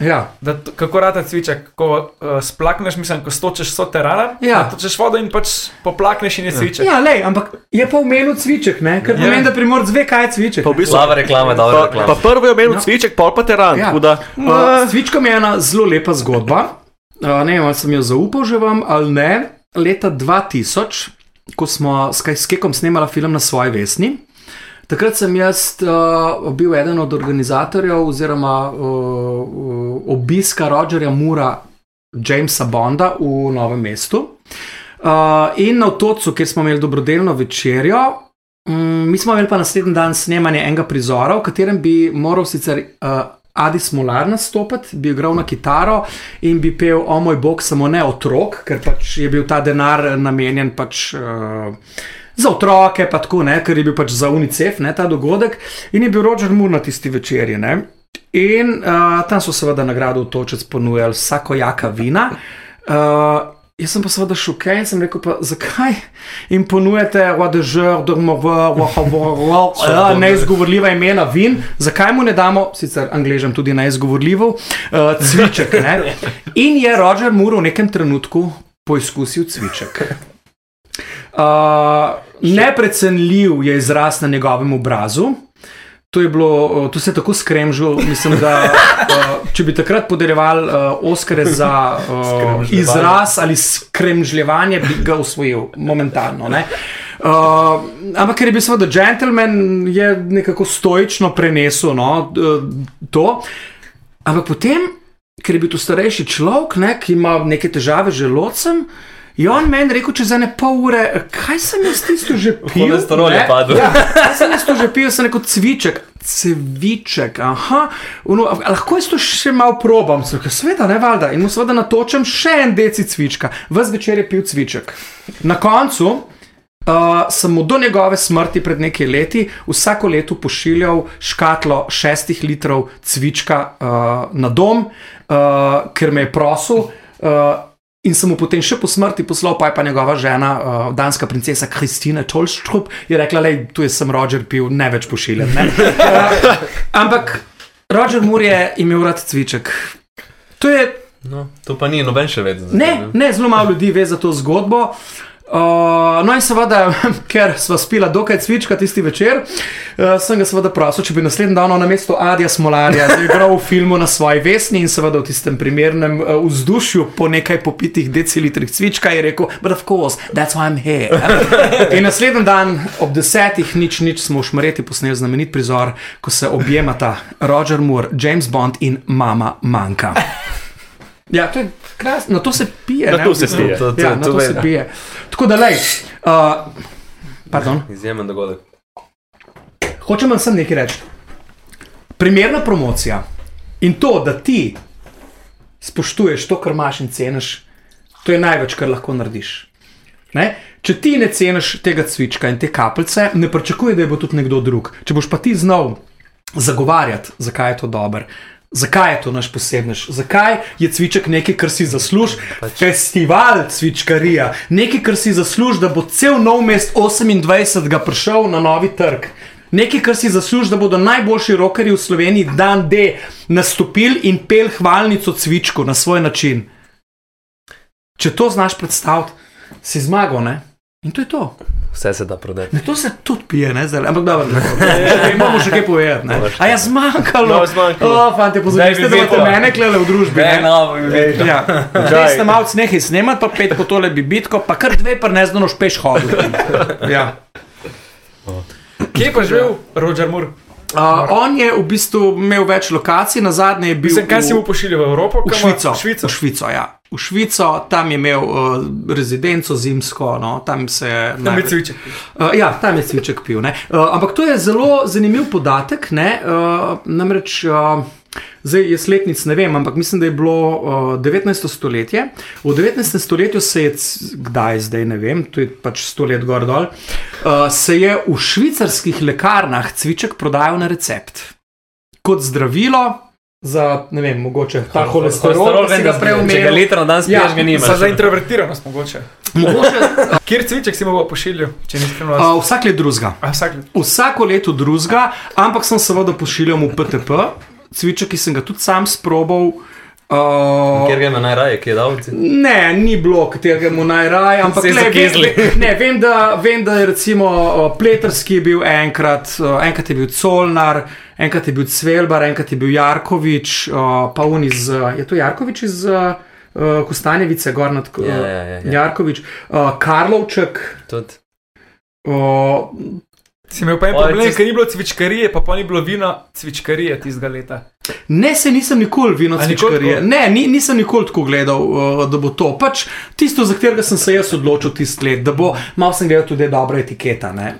Ja. Da, kako rata cviček, ko uh, splakneš, mislim, ko stočeš so terana, Ja. točeš vodo in pač poplakneš in je cviček. Ja, lej, ampak je pa omenil cviček, ne? ker Ja. pomeni, da primorc ve, kaj je cviček. Pa, v bistvu, Slaba reklama, dobra pa, reklama. pa prvi je omenil No. no. cviček, pol pa teran. Ja. Ja. Da, Uh, s Cvičkom je ena zelo lepa zgodba. Uh, ne vem, ali sem jo zaupal že vam ali ne. Leta 2000, ko smo s Kekom snemali film na svoji vesni, takrat sem jaz uh, bil eden od organizatorjev oziroma uh, obiska Rogerja Mura, Jamesa Bonda v Novem mestu. Uh, in na otoku, kjer smo imeli dobrodelno večerjo, Mm, mi smo imeli pa naslednji dan snemanje enega prizora, v katerem bi moral sicer uh, Adi Smolar nastopiti, bi igral na kitaro in bi pel O moj bog, samo ne otrok, ker pač je bil ta denar namenjen pač. Uh, Za otroke, pa tako, ne, ker je bil pač za UNICEF ne, ta dogodek, in je bil Roger Moore na tisti večerji. Ne. In uh, tam so seveda nagrado v točec ponujali vsako jaka vina. Uh, jaz sem pa seveda šokiran sem rekel, pa zakaj jim ponujate vodežer, dormover, ja, neizgovorljiva imena vin, zakaj mu ne damo, sicer angležem tudi neizgovorljivo, uh, cviček. Ne? In je Roger Moore v nekem trenutku poizkusil cviček. Uh, neprecenljiv je izraz na njegovem obrazu. To, je bilo, uh, to se je tako skremžilo, mislim, da uh, če bi takrat podeljevali uh, Oscare za uh, izraz ali skremžljevanje, bi ga usvojil momentalno. Ne? Uh, ampak ker je bil seveda gentleman, je nekako stoično prenesel no, to. Ampak potem, ker je bil to starejši človek, ne, ki ima neke težave z želodcem, je on meni rekel čez ene pol ure, kaj sem jaz tisto že pil. Holesterol je padel. Ja, kaj sem jaz to že pil, sem rekel cviček. Cviček, aha, Uno, a lahko jaz to še malo probam, sveda, ne valjda. In mu seveda natočem še en deci cvička, ves večer je pil cviček. Na koncu Uh, sem mu do njegove smrti pred nekaj leti vsako leto pošiljal škatlo šestih litrov cvička uh, na dom, uh, ker me je prosil. Uh, In sem mu potem še po smrti poslal, pa je pa njegova žena, uh, danska princesa Kristina Tolštrup, je rekla: Le, tu je sem Roger pil, ne več pošiljam. Uh, ampak Roger Moore je imel rad cviček. To je No, to pa ni noben še vedno. Ne, ne, zelo malo ljudi ve za to zgodbo. Uh, no, in seveda, ker smo spila dokaj cvička tisti večer, uh, sem ga seveda prosil, če bi naslednji dan na mesto Adija Smolarja igral v filmu na svoji vesni in seveda v tistem primernem uh, vzdušju po nekaj popitih decilitrih cvička je rekel: But of course, that's why I'm here. In naslednji dan ob desetih, nič, nič smo v šmareti posneli znamenit prizor, ko se objemata Roger Moore, James Bond in mama Manka. Ja, to je krasno, na to se pije. Na ne, to se pije. To- to- ja, to na to se ve- pije. Tako da, lej, uh, pardon, Izjemen dogodek. hočem vam sem nekaj reči. Primerna promocija in to, da ti spoštuješ to, kar imaš in ceniš, to je največ, kar lahko narediš. Ne? Če ti ne ceniš tega cvička in te kapljice, ne pričakuje, da je bo tudi nekdo drug. Če boš pa ti znal zagovarjati, zakaj je to dobro. Zakaj je to naš posebnež? Zakaj je cviček nekaj, kar si zasluži? Festival cvičkarija, nekaj, kar si zasluži, da bo cel nov mest 28. prišel na novi trg. Nekaj, kar si zasluži, da bodo najboljši rokerji v Sloveniji dan D nastopili in pel hvalnico cvičku na svoj način. Če to znaš predstaviti, si zmagal, ne? In to je to. Vse se da prodati. Ne, to se tudi pije, ne zdaj, ampak dobro, ne. Imamo še kaj povedati. ne. A je zmanjkalo? No, zmanjkalo. O, fante, pozorite, da imate mene klele v družbi. Ne, no, Ja, zdaj ste malo snehaj snemati, pa pet po tole bi bitko, pa kar dve, pa ne znano špeš hoditi. Ja. Kje je pa živel Roger Moore? Uh, on je v bistvu imel več lokacij, na zadnje je bil Mislim, kaj v- si mu pošiljal v Evropo? V Švico. V Švico. V Švico, ja. v Švico tam je imel uh, rezidenco zimsko, no, tam se je. Tam bi cviček. Uh, ja, tam je cviček pil. ne. Uh, ampak to je zelo zanimiv podatek. Ne, uh, namreč, uh, zdaj jaz letnic ne vem, ampak mislim, da je bilo uh, 19. stoletje. V 19. stoletju se je, kdaj zdaj ne vem, to je pač 100 let gor dol, uh, se je v švicarskih lekarnah cviček prodajal na recept. Kot zdravilo. Za, ne vem, mogoče ta holesterol, ki si ga prej omenil. liter na dan spiješ, Ja, ga nimaš. Za, introvertiranost mogoče. Mogoče, Kjer cviček si bo pošiljal, če ni skrivno? uh, vsak let drugega. A vsak let. Vsako leto drugega, ampak sem seveda pošiljal v PTP, cviček, ki sem ga tudi sam sprobal. Uh, Ker ga ima najraje, ki je davci. Ne, ni bilo, katerega mu najraje, ampak Se le, vem, ne, vem, da, vem, da je recimo uh, Pleterski je bil enkrat, uh, enkrat je bil Colnar, enkrat je bil Cvelbar, enkrat je bil Jarkovič, uh, pa un iz, uh, je to Jarkovič iz uh, uh, Kostanjevice, gor nad uh, Ja, ja, ja, ja. Jarkovič, uh, Karlovček. Tudi. Uh, Si imel pa en problem, tis- ker ni bilo cvičkarije, pa pa ni bilo vina cvičkarije tistega leta. Ne, se nisem nikoli vino cvičkarije. Ne, ni, nisem nikoli tako gledal, uh, da bo to. Pač tisto, za katerega sem se jaz odločil tisti let, da bo, malo sem gledal tudi dobra etiketa. Ne?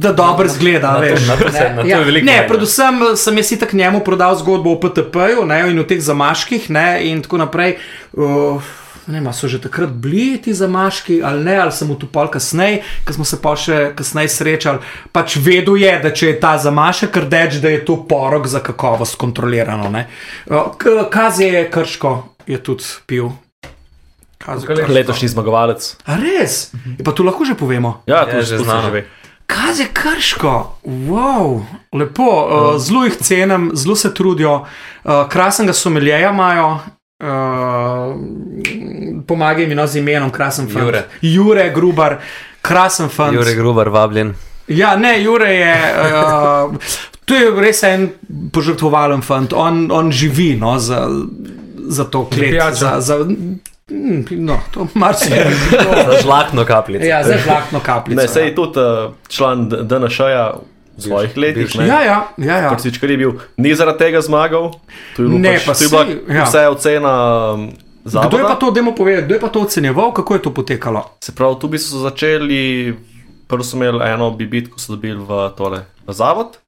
Da dobro zgleda, na veš. na to ne. na to ja, je veliko ne, mnenja. predvsem eh, sem jaz itak njemu prodal zgodbo o PTP-ju ne, in o teh zamaških ne, in tako naprej. Uh, Ne vem, so že takrat bili ti zamaški ali ne, ali sem v tu pol kasneje, ko smo se pa še kasneje srečali. Pač vedel je, da če je ta zamašek rdeč, da je to porok za kakovost kontrolirano. ne. Uh, K- Kazi je krško, je tudi pil. Kazi Koliko let? Krško. Letošnji zmagovalec. A res? Je pa to lahko že povemo. Ja, Ja, to že že znano. znano. Kaj je krško? Wow, lepo, uh, zelo jih cenim, zelo se trudijo, uh, krasnega someljeja imajo. Uh, pomagaj mi no z imenom, krasen fant. Jure. Jure, grubar, krasen fant. Jure Grubar, vabljen. Ja, ne, Jure je. Uh, to je res en požrtvovalen fant, on, on živi no, za, za to klet. Za, za, mm, no, to marsikaj. Za žlahtno kapljico. Ja, za žlahtno kapljico. Ne, sej ja. tudi uh, član DNŠ-ja svojih letih. ne. Ja, ja, ja, ja. Kot Cvičkar je bil, ni zaradi tega zmagal. To je bilo Ne, pač, pa to je bila saj, ja. vse ocena um, Kdo je pa zavoda. to, dajmo povedati, kdo je pa to ocenjeval, kako je to potekalo? Se pravi, tu bi so začeli, prvo so imeli eno bibitko, so dobili v tole v zavod.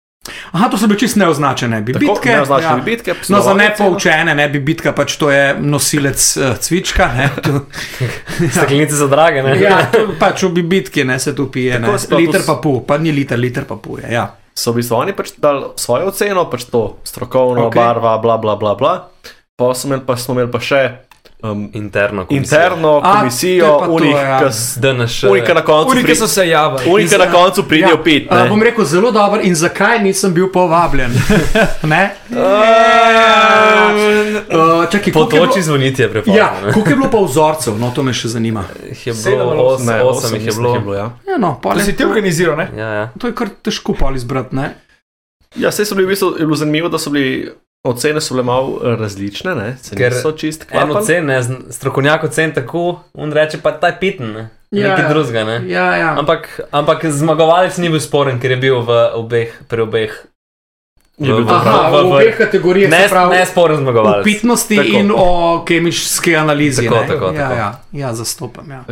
Aha, to so bile čisto neoznačene bibitke. neoznačene bibitke, No, za nepoučene, ne bibitka, pač to je nosilec uh, cvička. Ne, to, Steklenice so drage, ne? ja, to pač v bibitki ne, se tu pije. Ne, Tako pravi, liter pa pol, pa ni liter, liter pa pol. Ja. So v bistvu oni pač dali svojo oceno, pač to strokovno, Ok. okay. barva, bla bla bla. bla. Pa, smo imeli, pa smo imeli pa še um, Interno. komisijo. interno komisijo, unih, ja. DNŠ. unika na koncu Uniki pri- so se javili. Unika na koncu pridijo pit. a, ne. bom rekel zelo dober in zakaj nisem bil povabljen. ne? Uh, čakaj, Po koliko je bilo- toči zvoniti je prepozno. Ja, koliko je bilo pa vzorcev, no to me še zanima. Je bilo osem? osem, Ne, osem jih je bilo. je bilo ja. Ja, no, To si ti organiziral, ne? Ja, ja. To je kar težko pol izbrati, ne? Ja, vse so bili v bistvu je bilo zanimivo, da so bili ocene so bile malo eh, različne, ne? Se Ker niso čist En klapali. ocen, ne, zn- strokovnjak ocen tako, on reče pa ta piten, ne. Ja, Nekaj ja. drugega, ne. Ja, ja. Ampak, ampak zmagovalec ni bil sporen, ker je bil v obeh, pri obeh. V- prav. Aha, v v- v- obeh kategorijah Ne, se pravi. ne sporen O zmagovalec. pitnosti Tako. in o kemični analizi. Tako, ne? tako, ja, tako. Ja, ja, zastopam. Ja.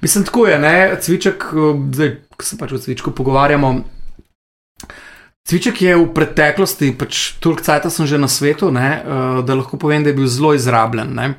Mislim, tako je, ne? cviček, eh, zdaj, ko se pač o cvičku pogovarjamo. Cviček je v preteklosti, pač toliko časa sem že na svetu, ne, eh, da lahko povem, da je bil zelo izrabljen. Ne.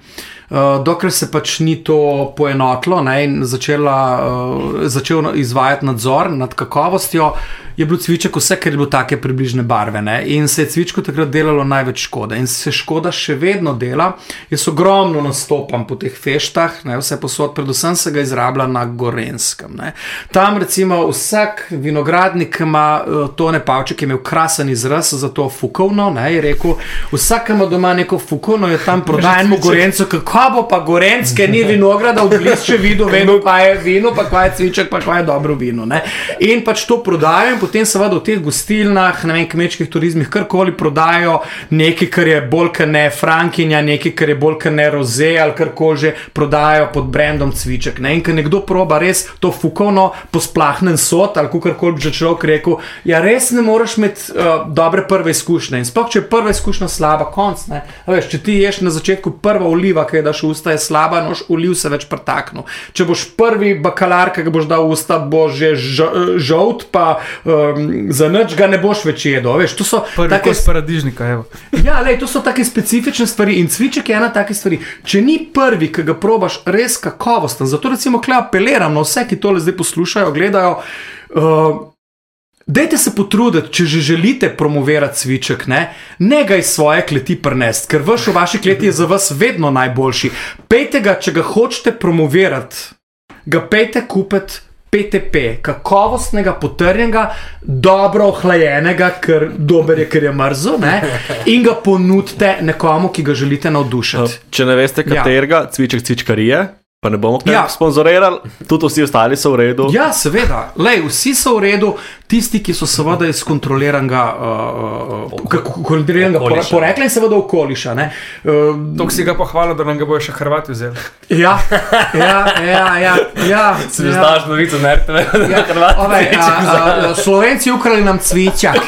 Uh, dokler se pač ni to poenotilo ne, in začela, uh, začel izvajati nadzor nad kakovostjo, je bil cviček vse, kar je bilo take približne barve. Ne, in se je cvičku takrat delalo največ škode. In se škoda še vedno dela. Jaz ogromno nastopam po teh feštah, ne, vse posod, predvsem se ga izrablja na Gorenskem. Ne. Tam recimo vsak vinogradnik ima uh, tone pavček, je imel krasen izraz za to fukovno. Ne, je rekel, vsak ima doma neko fukovno, je tam prodajen mu Gorencu, kako Ko bo pa gorenske, ni vinograda, v bližje videl, vedno pa je vino, pa kaj je cviček, pa kaj je dobro vino. Ne? In pač to prodajo, in potem seveda v teh gostilnah, ne vem, kmečkih turizmih, karkoli prodajo nekaj, kar je bolj kot ne Frankinja, nekaj, kar je bolj kot ne Roze ali karkoli že prodajajo pod brandom cviček. Ne? In ko nekdo proba res to fukovno posplahnen sod ali karkoli bi že človek rekel, ja, res ne moreš imeti uh, dobre prve izkušnje. In sploh, če je prva izkušnja slaba, konc. Ne? A Veš, če ti ješ na začetku prva oliva, ki je daš v usta, je slaba, noš oliv se več pretaknil. Če boš prvi bakalar, ki ga boš dal v usta, bo že žo- žolt, pa um, za nič ga ne boš več jedel. Veš, to so Prvi take kos paradižnika, evo. Ja, lej, to so take specifične stvari in cviček je ena takih stvari. Če ni prvi, ki ga probaš, res kakovosten, zato recimo kle apeliram na vse, ki tole zdaj poslušajo, gledajo. Uh, Dajte se potruditi, če že želite promovirati cviček, ne, ne ga iz svoje kleti prnest, ker vaš v vaši kleti je za vas vedno najboljši. Pejte ga, če ga hočete promovirati, ga pejte kupiti PTP, kakovostnega, potrjenega, dobro ohlajenega, ker dober je, ker je mrzo, ne, in ga ponudite nekomu, ki ga želite navdušiti. Če ne veste, Ja. katerega, cviček cvičkarije, pa ne bomo kaj Ja. sponzorirali, tudi vsi ostali so v redu. Ja, seveda, Lej, vsi so v redu, tisti, ki so seveda iz kontroliranega, uh, kako- kontroliranega pore- Okoliša. porekla in seveda okoliša. ne. Uh, Tok si ga pohvalil, da nam ga bojo še Hrvati vzeli. ja, ja, ja, ja, ja, Si že ja. znaš novico na RTV, da Ja, je Hrvat. ovaj, a, a, Slovenci ukrali nam cvičak.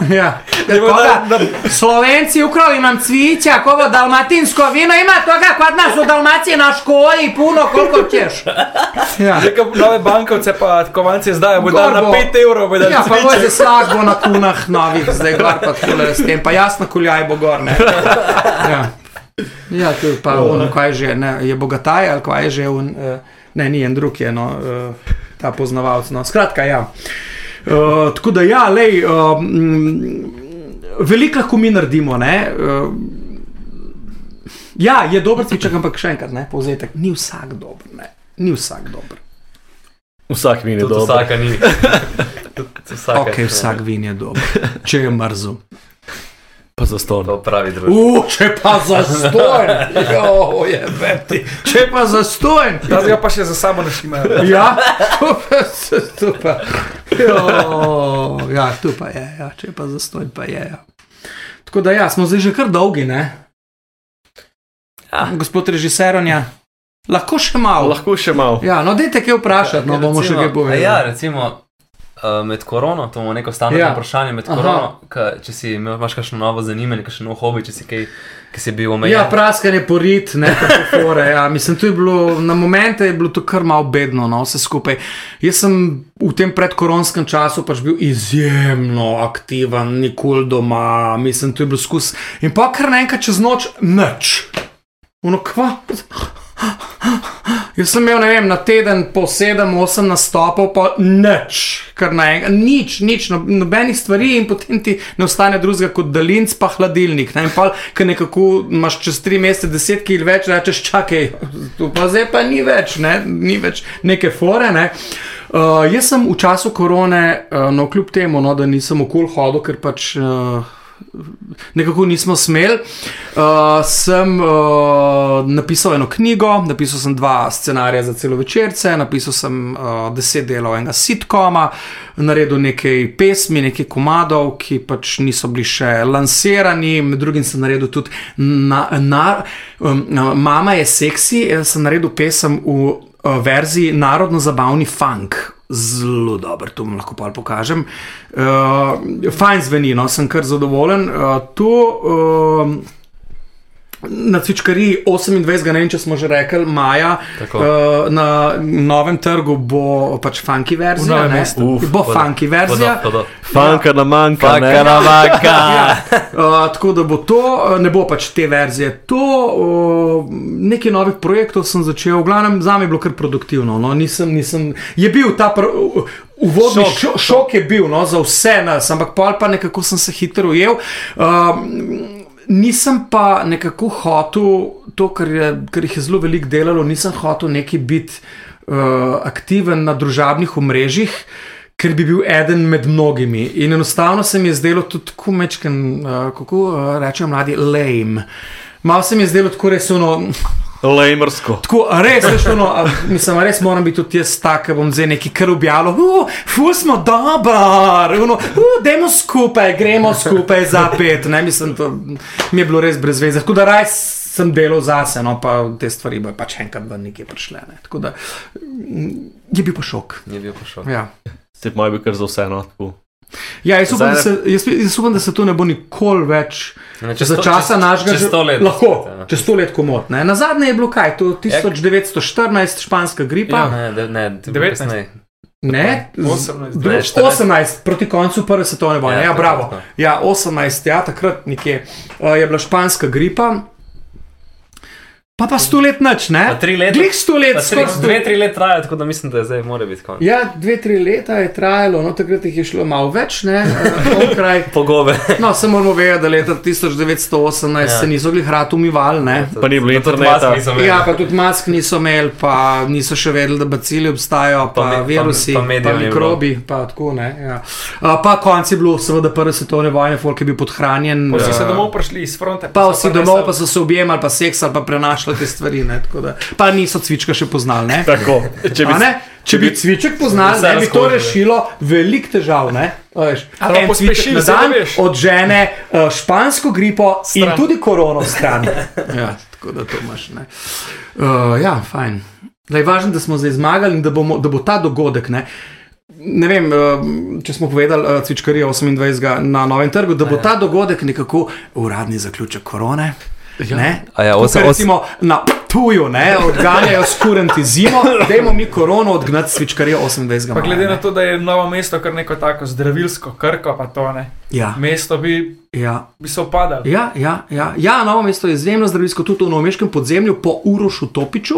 Ja. Koga? Slovenci ukrali nam cvičak, ovo dalmatinsko vino ima toga kod nas u Dalmaciji na školi puno koliko ćeš. Ja. Neka nove bankovce pa kovanci zdaj, bo dal na Gor bo. 5 evrov, bo dal Ja, pa cviček. bo že slag bo na kunah novih, zdaj gor pa tole s tem, pa jasno kuljaj bo gor, ne. Ja, ja tu pa on, kaj že, ne, je bogataj ali kaj je že, on, uh, ne, ni en drug je, no, uh, ta poznavalc, no, skratka, ja. Uh, tako da ja, lej, uh, veliko lahko mi naredimo, ne. Uh, ja, je dober cviček, ampak še enkrat, ne, povzetek, ni vsak dober, ne, ni vsak dober. Vsak vin je Tudi dober. vsaka ni. Tudi vsaka Ok, vsak vin je dober, če je mrzel. Pa za ston. To pravi družba. Uh, če pa zastojen, jo, je veti. Če pa zastojen. Jaz ga pa še za sabo našimajo. Ja, tu pa, tu pa. Jo, ja, tu pa je, ja, če pa zastojen, pa je. Ja. Tako da ja, smo zdaj že kar dolgi, ne? Ja. Gospod režiseronja, lahko še malo. Lahko še malo. Ja, no, dajte kaj vprašati, no bomo še kaj Ja, povedali. recimo. Uh, med korono, to je neko standardno Ja. vprašanje. Med Aha. korono, ka, če si imel, imaš kakšno novo zanimanje, kakšen nov hobi, če si kaj, ki si bil omejen. Ja, praskanje porit, ne tako fore. Ja. Mislim, to je bilo, na momente je bilo to kar malo bedno, no, vse skupaj. Jaz sem v tem predkoronskem času pač bil izjemno aktiven, nikoli doma, mislim, to je bilo skus. In pa kar naenkrat čez noč nič. Uno kva. Jaz sem imel, ne vem, na teden po 7-8 nastopov, pa nič, kar naenkrat, nič, nič, no, nobenih stvari in potem ti ne ostane drugega kot daljinc, pa hladilnik. Ne? In pa, ki nekako imaš čez 3 mesece 10 kg več, rečeš, čakaj, tu pa zdaj pa ni več, ne? ni več neke fore. Ne? Uh, jaz sem v času korone, uh, no kljub temu, no, da nisem okol hodil, ker pač. Uh, nekako nismo smeli. Uh, sem uh, napisal eno knjigo, napisal sem dva scenarija za celo večerce, napisal sem uh, deset delov enega sitkoma, naredil nekaj pesmi, nekaj komadov, ki pač niso bili še lansirani, med drugim sem naredil tudi na, na, um, Mama je seksi, sem naredil pesem v uh, verziji narodno-zabavni funk. Zelo dobro, to vam lahko pa pokažem. Uh, fajn zveni, no, sem kar zadovoljen. Uh, to uh, na cvičkariji 28. ne vem, če smo že rekli, maja Tako. uh, na novem trgu bo pač funky verzija. Uf, bo funky verzija. Vodo, vodo. Fanka na manjka, ne? Faka na vaka. Ja, uh, tako da bo to, uh, ne bo pač te verzije. To, uh, nekaj novih projektov sem začel, v glavnem za me je bilo kar produktivno. No, nisem, nisem, je bil ta pr, uh, uvodni šok, šok, šok je bil no, za vse nas, ampak pa nekako sem se hitro ujel. Uh, Nisem pa nekako hotel, to, kar, je, kar jih je zelo veliko delalo, nisem hotel neki biti uh, aktiven na družabnih omrežjih, ker bi bil eden med mnogimi. In enostavno se mi je zdelo tudi tako mečken, uh, kako uh, rečejo mladi, lame. Malo se mi je zdelo tako resno. Lejmersko. Tako, res, veš, ono, a, mislim, res moram biti tudi jaz tak, da bom zdaj neki kar objavil. Uh, fu smo dobar, ono, uh, dajmo skupaj, gremo skupaj za pet. Ne, mislim, to mi je bilo res brez veze. Tako da raj sem delal zase, no pa te stvari bojo pač enkrat v nekaj prišle. Ne. Tako da mm, je bil pa šok. Je bil pošel. Ja. Se moj bi kar za vse no. tako. Ja, jaz upam, da Zdaj se, jaz, jaz upam, da se to ne bo nikoli več. Ne, Če za časa našega čez let. Lahko, Ja. čez sto let komot. Ne? Na zadnje je bilo kaj, to 1914, španska gripa. Ne, de- ne, je bilo 19. kasneje. Ne, 18. Dru- Ne, 14. 18, proti koncu prve svetovne vojne. Ja, Ja, ja, bravo. Ja, 18, ja, takrat nekje uh, je bila španska gripa. Pa pa sto let nič, ne? Pa tri leta. Glih sto let, Pa skoraj sto dve, tri leta traja, tako da mislim, da je zdaj mora biti konec. Ja, dve, tri leta je trajalo, no takrat jih je šlo malo več, ne, uh, onkraj. Pogobe. No, samo moramo vedeti, da leta 1918 ja. Ja. se niso glih rad umivali, ne. Pa ni bilo interneta. Ja, pa tudi mask niso imeli, pa niso še vedeli, da bacili obstajajo, pa, Pa pa me- pa- virusi, pa, pa pa mikrobi, pa tako ne. Ja. A, pa konc je bilo, seveda, prve svetovne vojne, folk je bil podhranjen. Vsi so a, domov prišli iz fronte. Pa so vsi domov, pa so se objemali, pa seksali, pa prenašali te stvari. Ne, tako da, pa niso cvička še poznali. Ne? Tako. Če bi, ne? Če bi cviček poznali, Vse ne, bi to rešilo velik težav. Ne? A veš, Ali cviček na dan od žene uh, špansko gripo stran. in tudi korono stran. ja, tako da to imaš. Ne? Uh, ja, fajn. Da je važno, da smo zdaj zmagali in da, bomo, da bo ta dogodek. Ne? Ne vem, uh, če smo povedali, cvičkarija 28. na novem trgu, da bo ta dogodek nekako uradni zaključek korone. Ne? A ja, osem- osem- recimo na tuju, ne, odganjajo skurenti zimo, dajmo mi korono odgnati svičkarijo 28. Pa glede maja, na ne. to, da je novo mesto kar neko tako zdravilsko, krko pa to ne. Ja, Mesto bi, ja. bi se upadalo. Ja, ja, ja. ja, novo mesto je izjemno zdravilsko, tudi v novomeškem podzemlju po Urošu Topiču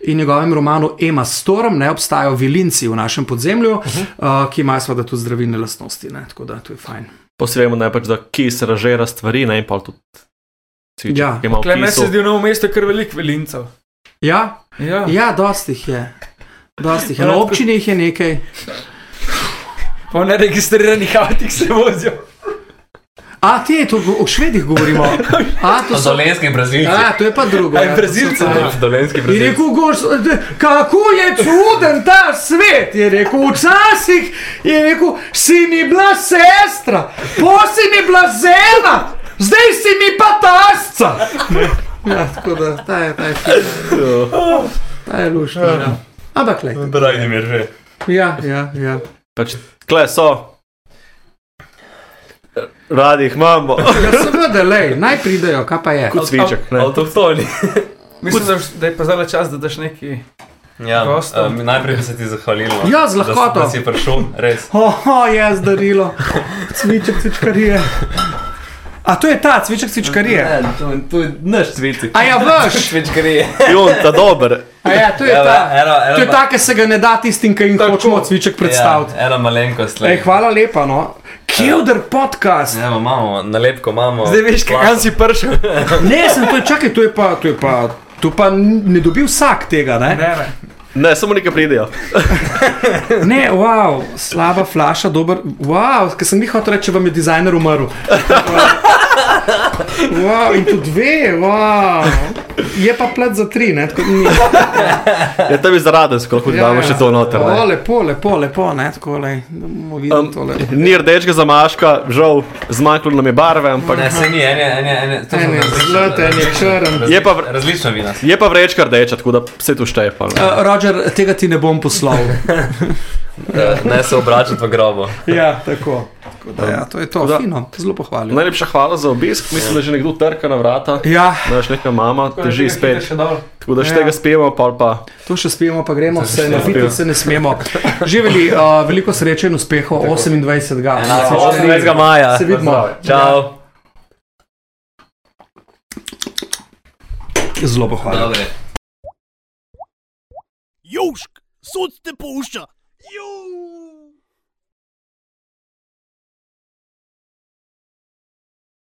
in njegovem romanu Ema Storm, ne obstajajo vilinci v našem podzemlju, uh -huh. uh, ki imajo seveda tudi zdravilne lastnosti, ne, tako da to je fajn. posvemo ne pač, da kis ražira stvari, ne in pa tudi cviček, Ja. ki ima v Klej, meni se zdi v novo mesto kar velik velincev. Ja, Ja. ja dosti jih je. Dosti jih je. Ja, Na občini jih je nekaj. Po neregistriranih avtih se vozijo. A, ti, to o švedih govorimo. A, to so. Dolenski brazilci. A, to je pa drugo. Aj, ja, Brazilci, pa- ne? Dolenski Je brazilci. rekel, goš, kako je čuden ta svet. Je rekel, včasih je rekel, si mi bila sestra, pa si mi bila žena, zdaj si mi pa tasca. Ja, tako da, ta je, ta je, ta je lušna. Ja. Ampak, le. Dragi mi je že. Ja, ja, ja. Pač, kle so. Radi jih imamo, Ja, seveda, le, naj pridejo, kaj pa je. kot cviček. ne. Avtohtoni. Mislim, da, da je pa zdaj čas, da daš neki. Ja, Gostom. um, najprej bi se ti zahvalil. Ja, z da lahkoto. Da si prišel, res. Oho, je zdarilo, cviček, cvičkarije. A to je ta cviček, cvičkarije. to, to je naš cvici. A ja, veš. Gre. Jon, ta dober. A ja, to je Ja, ta. eno, eno To je ta, ki se ga ne da tistim, ki jim Tako. hočemo cviček predstaviti. Ja, ena malenkost. Ej, hvala lepa, no. Kjelder podcast. Ja, imamo, nalepko imamo. Zdaj veš, kam si prišel. Ne, sem to je, čakaj, to je pa, to je pa, to pa ne dobi vsak tega, ne? Ne, ne. Ne, samo nekaj pridejo. Ne, wow, slaba flaša, dober, wow, ker sem jih hotel reči, če vam je dizajner umrl. Wow, in tu dve, wow. Je pa plat za tri, ne? Tako, ni. Je tebi za radensko, lahko ja, damo še to noter. O, ne. lepo, lepo, lepo, ne, tako le, da Um, ni rdečega zamaška, žal, zmanjkalo nam je barve, ampak Ne, se ni, ene, ene, ene. to so Ene različne- zlate, ene različne- črn. Je pa Različna vina. je pa vrečka rdeča, tako da se tu šteje. Pa, ne. Uh, Roger, tega ti ne bom poslal. Eh, Ne se obračati v grobo. ja, tako. Da, ja, to je to, Da. fino, zelo pohvaljujem. Najlepša hvala za obisk, mislim, da že nekdo trka na vrata. Ja, Naš neka mama teži spet, Še dol. tako da še Ja. tega spijemo, pa pa to še spijemo, pa gremo se še napiti, spijemo. se ne smemo. Živeli, uh, veliko sreče in uspehov 28. Enako, Se 28. maja. Se vidimo. Čau. Zelo pohvaljujem. Južk, sod te pušča.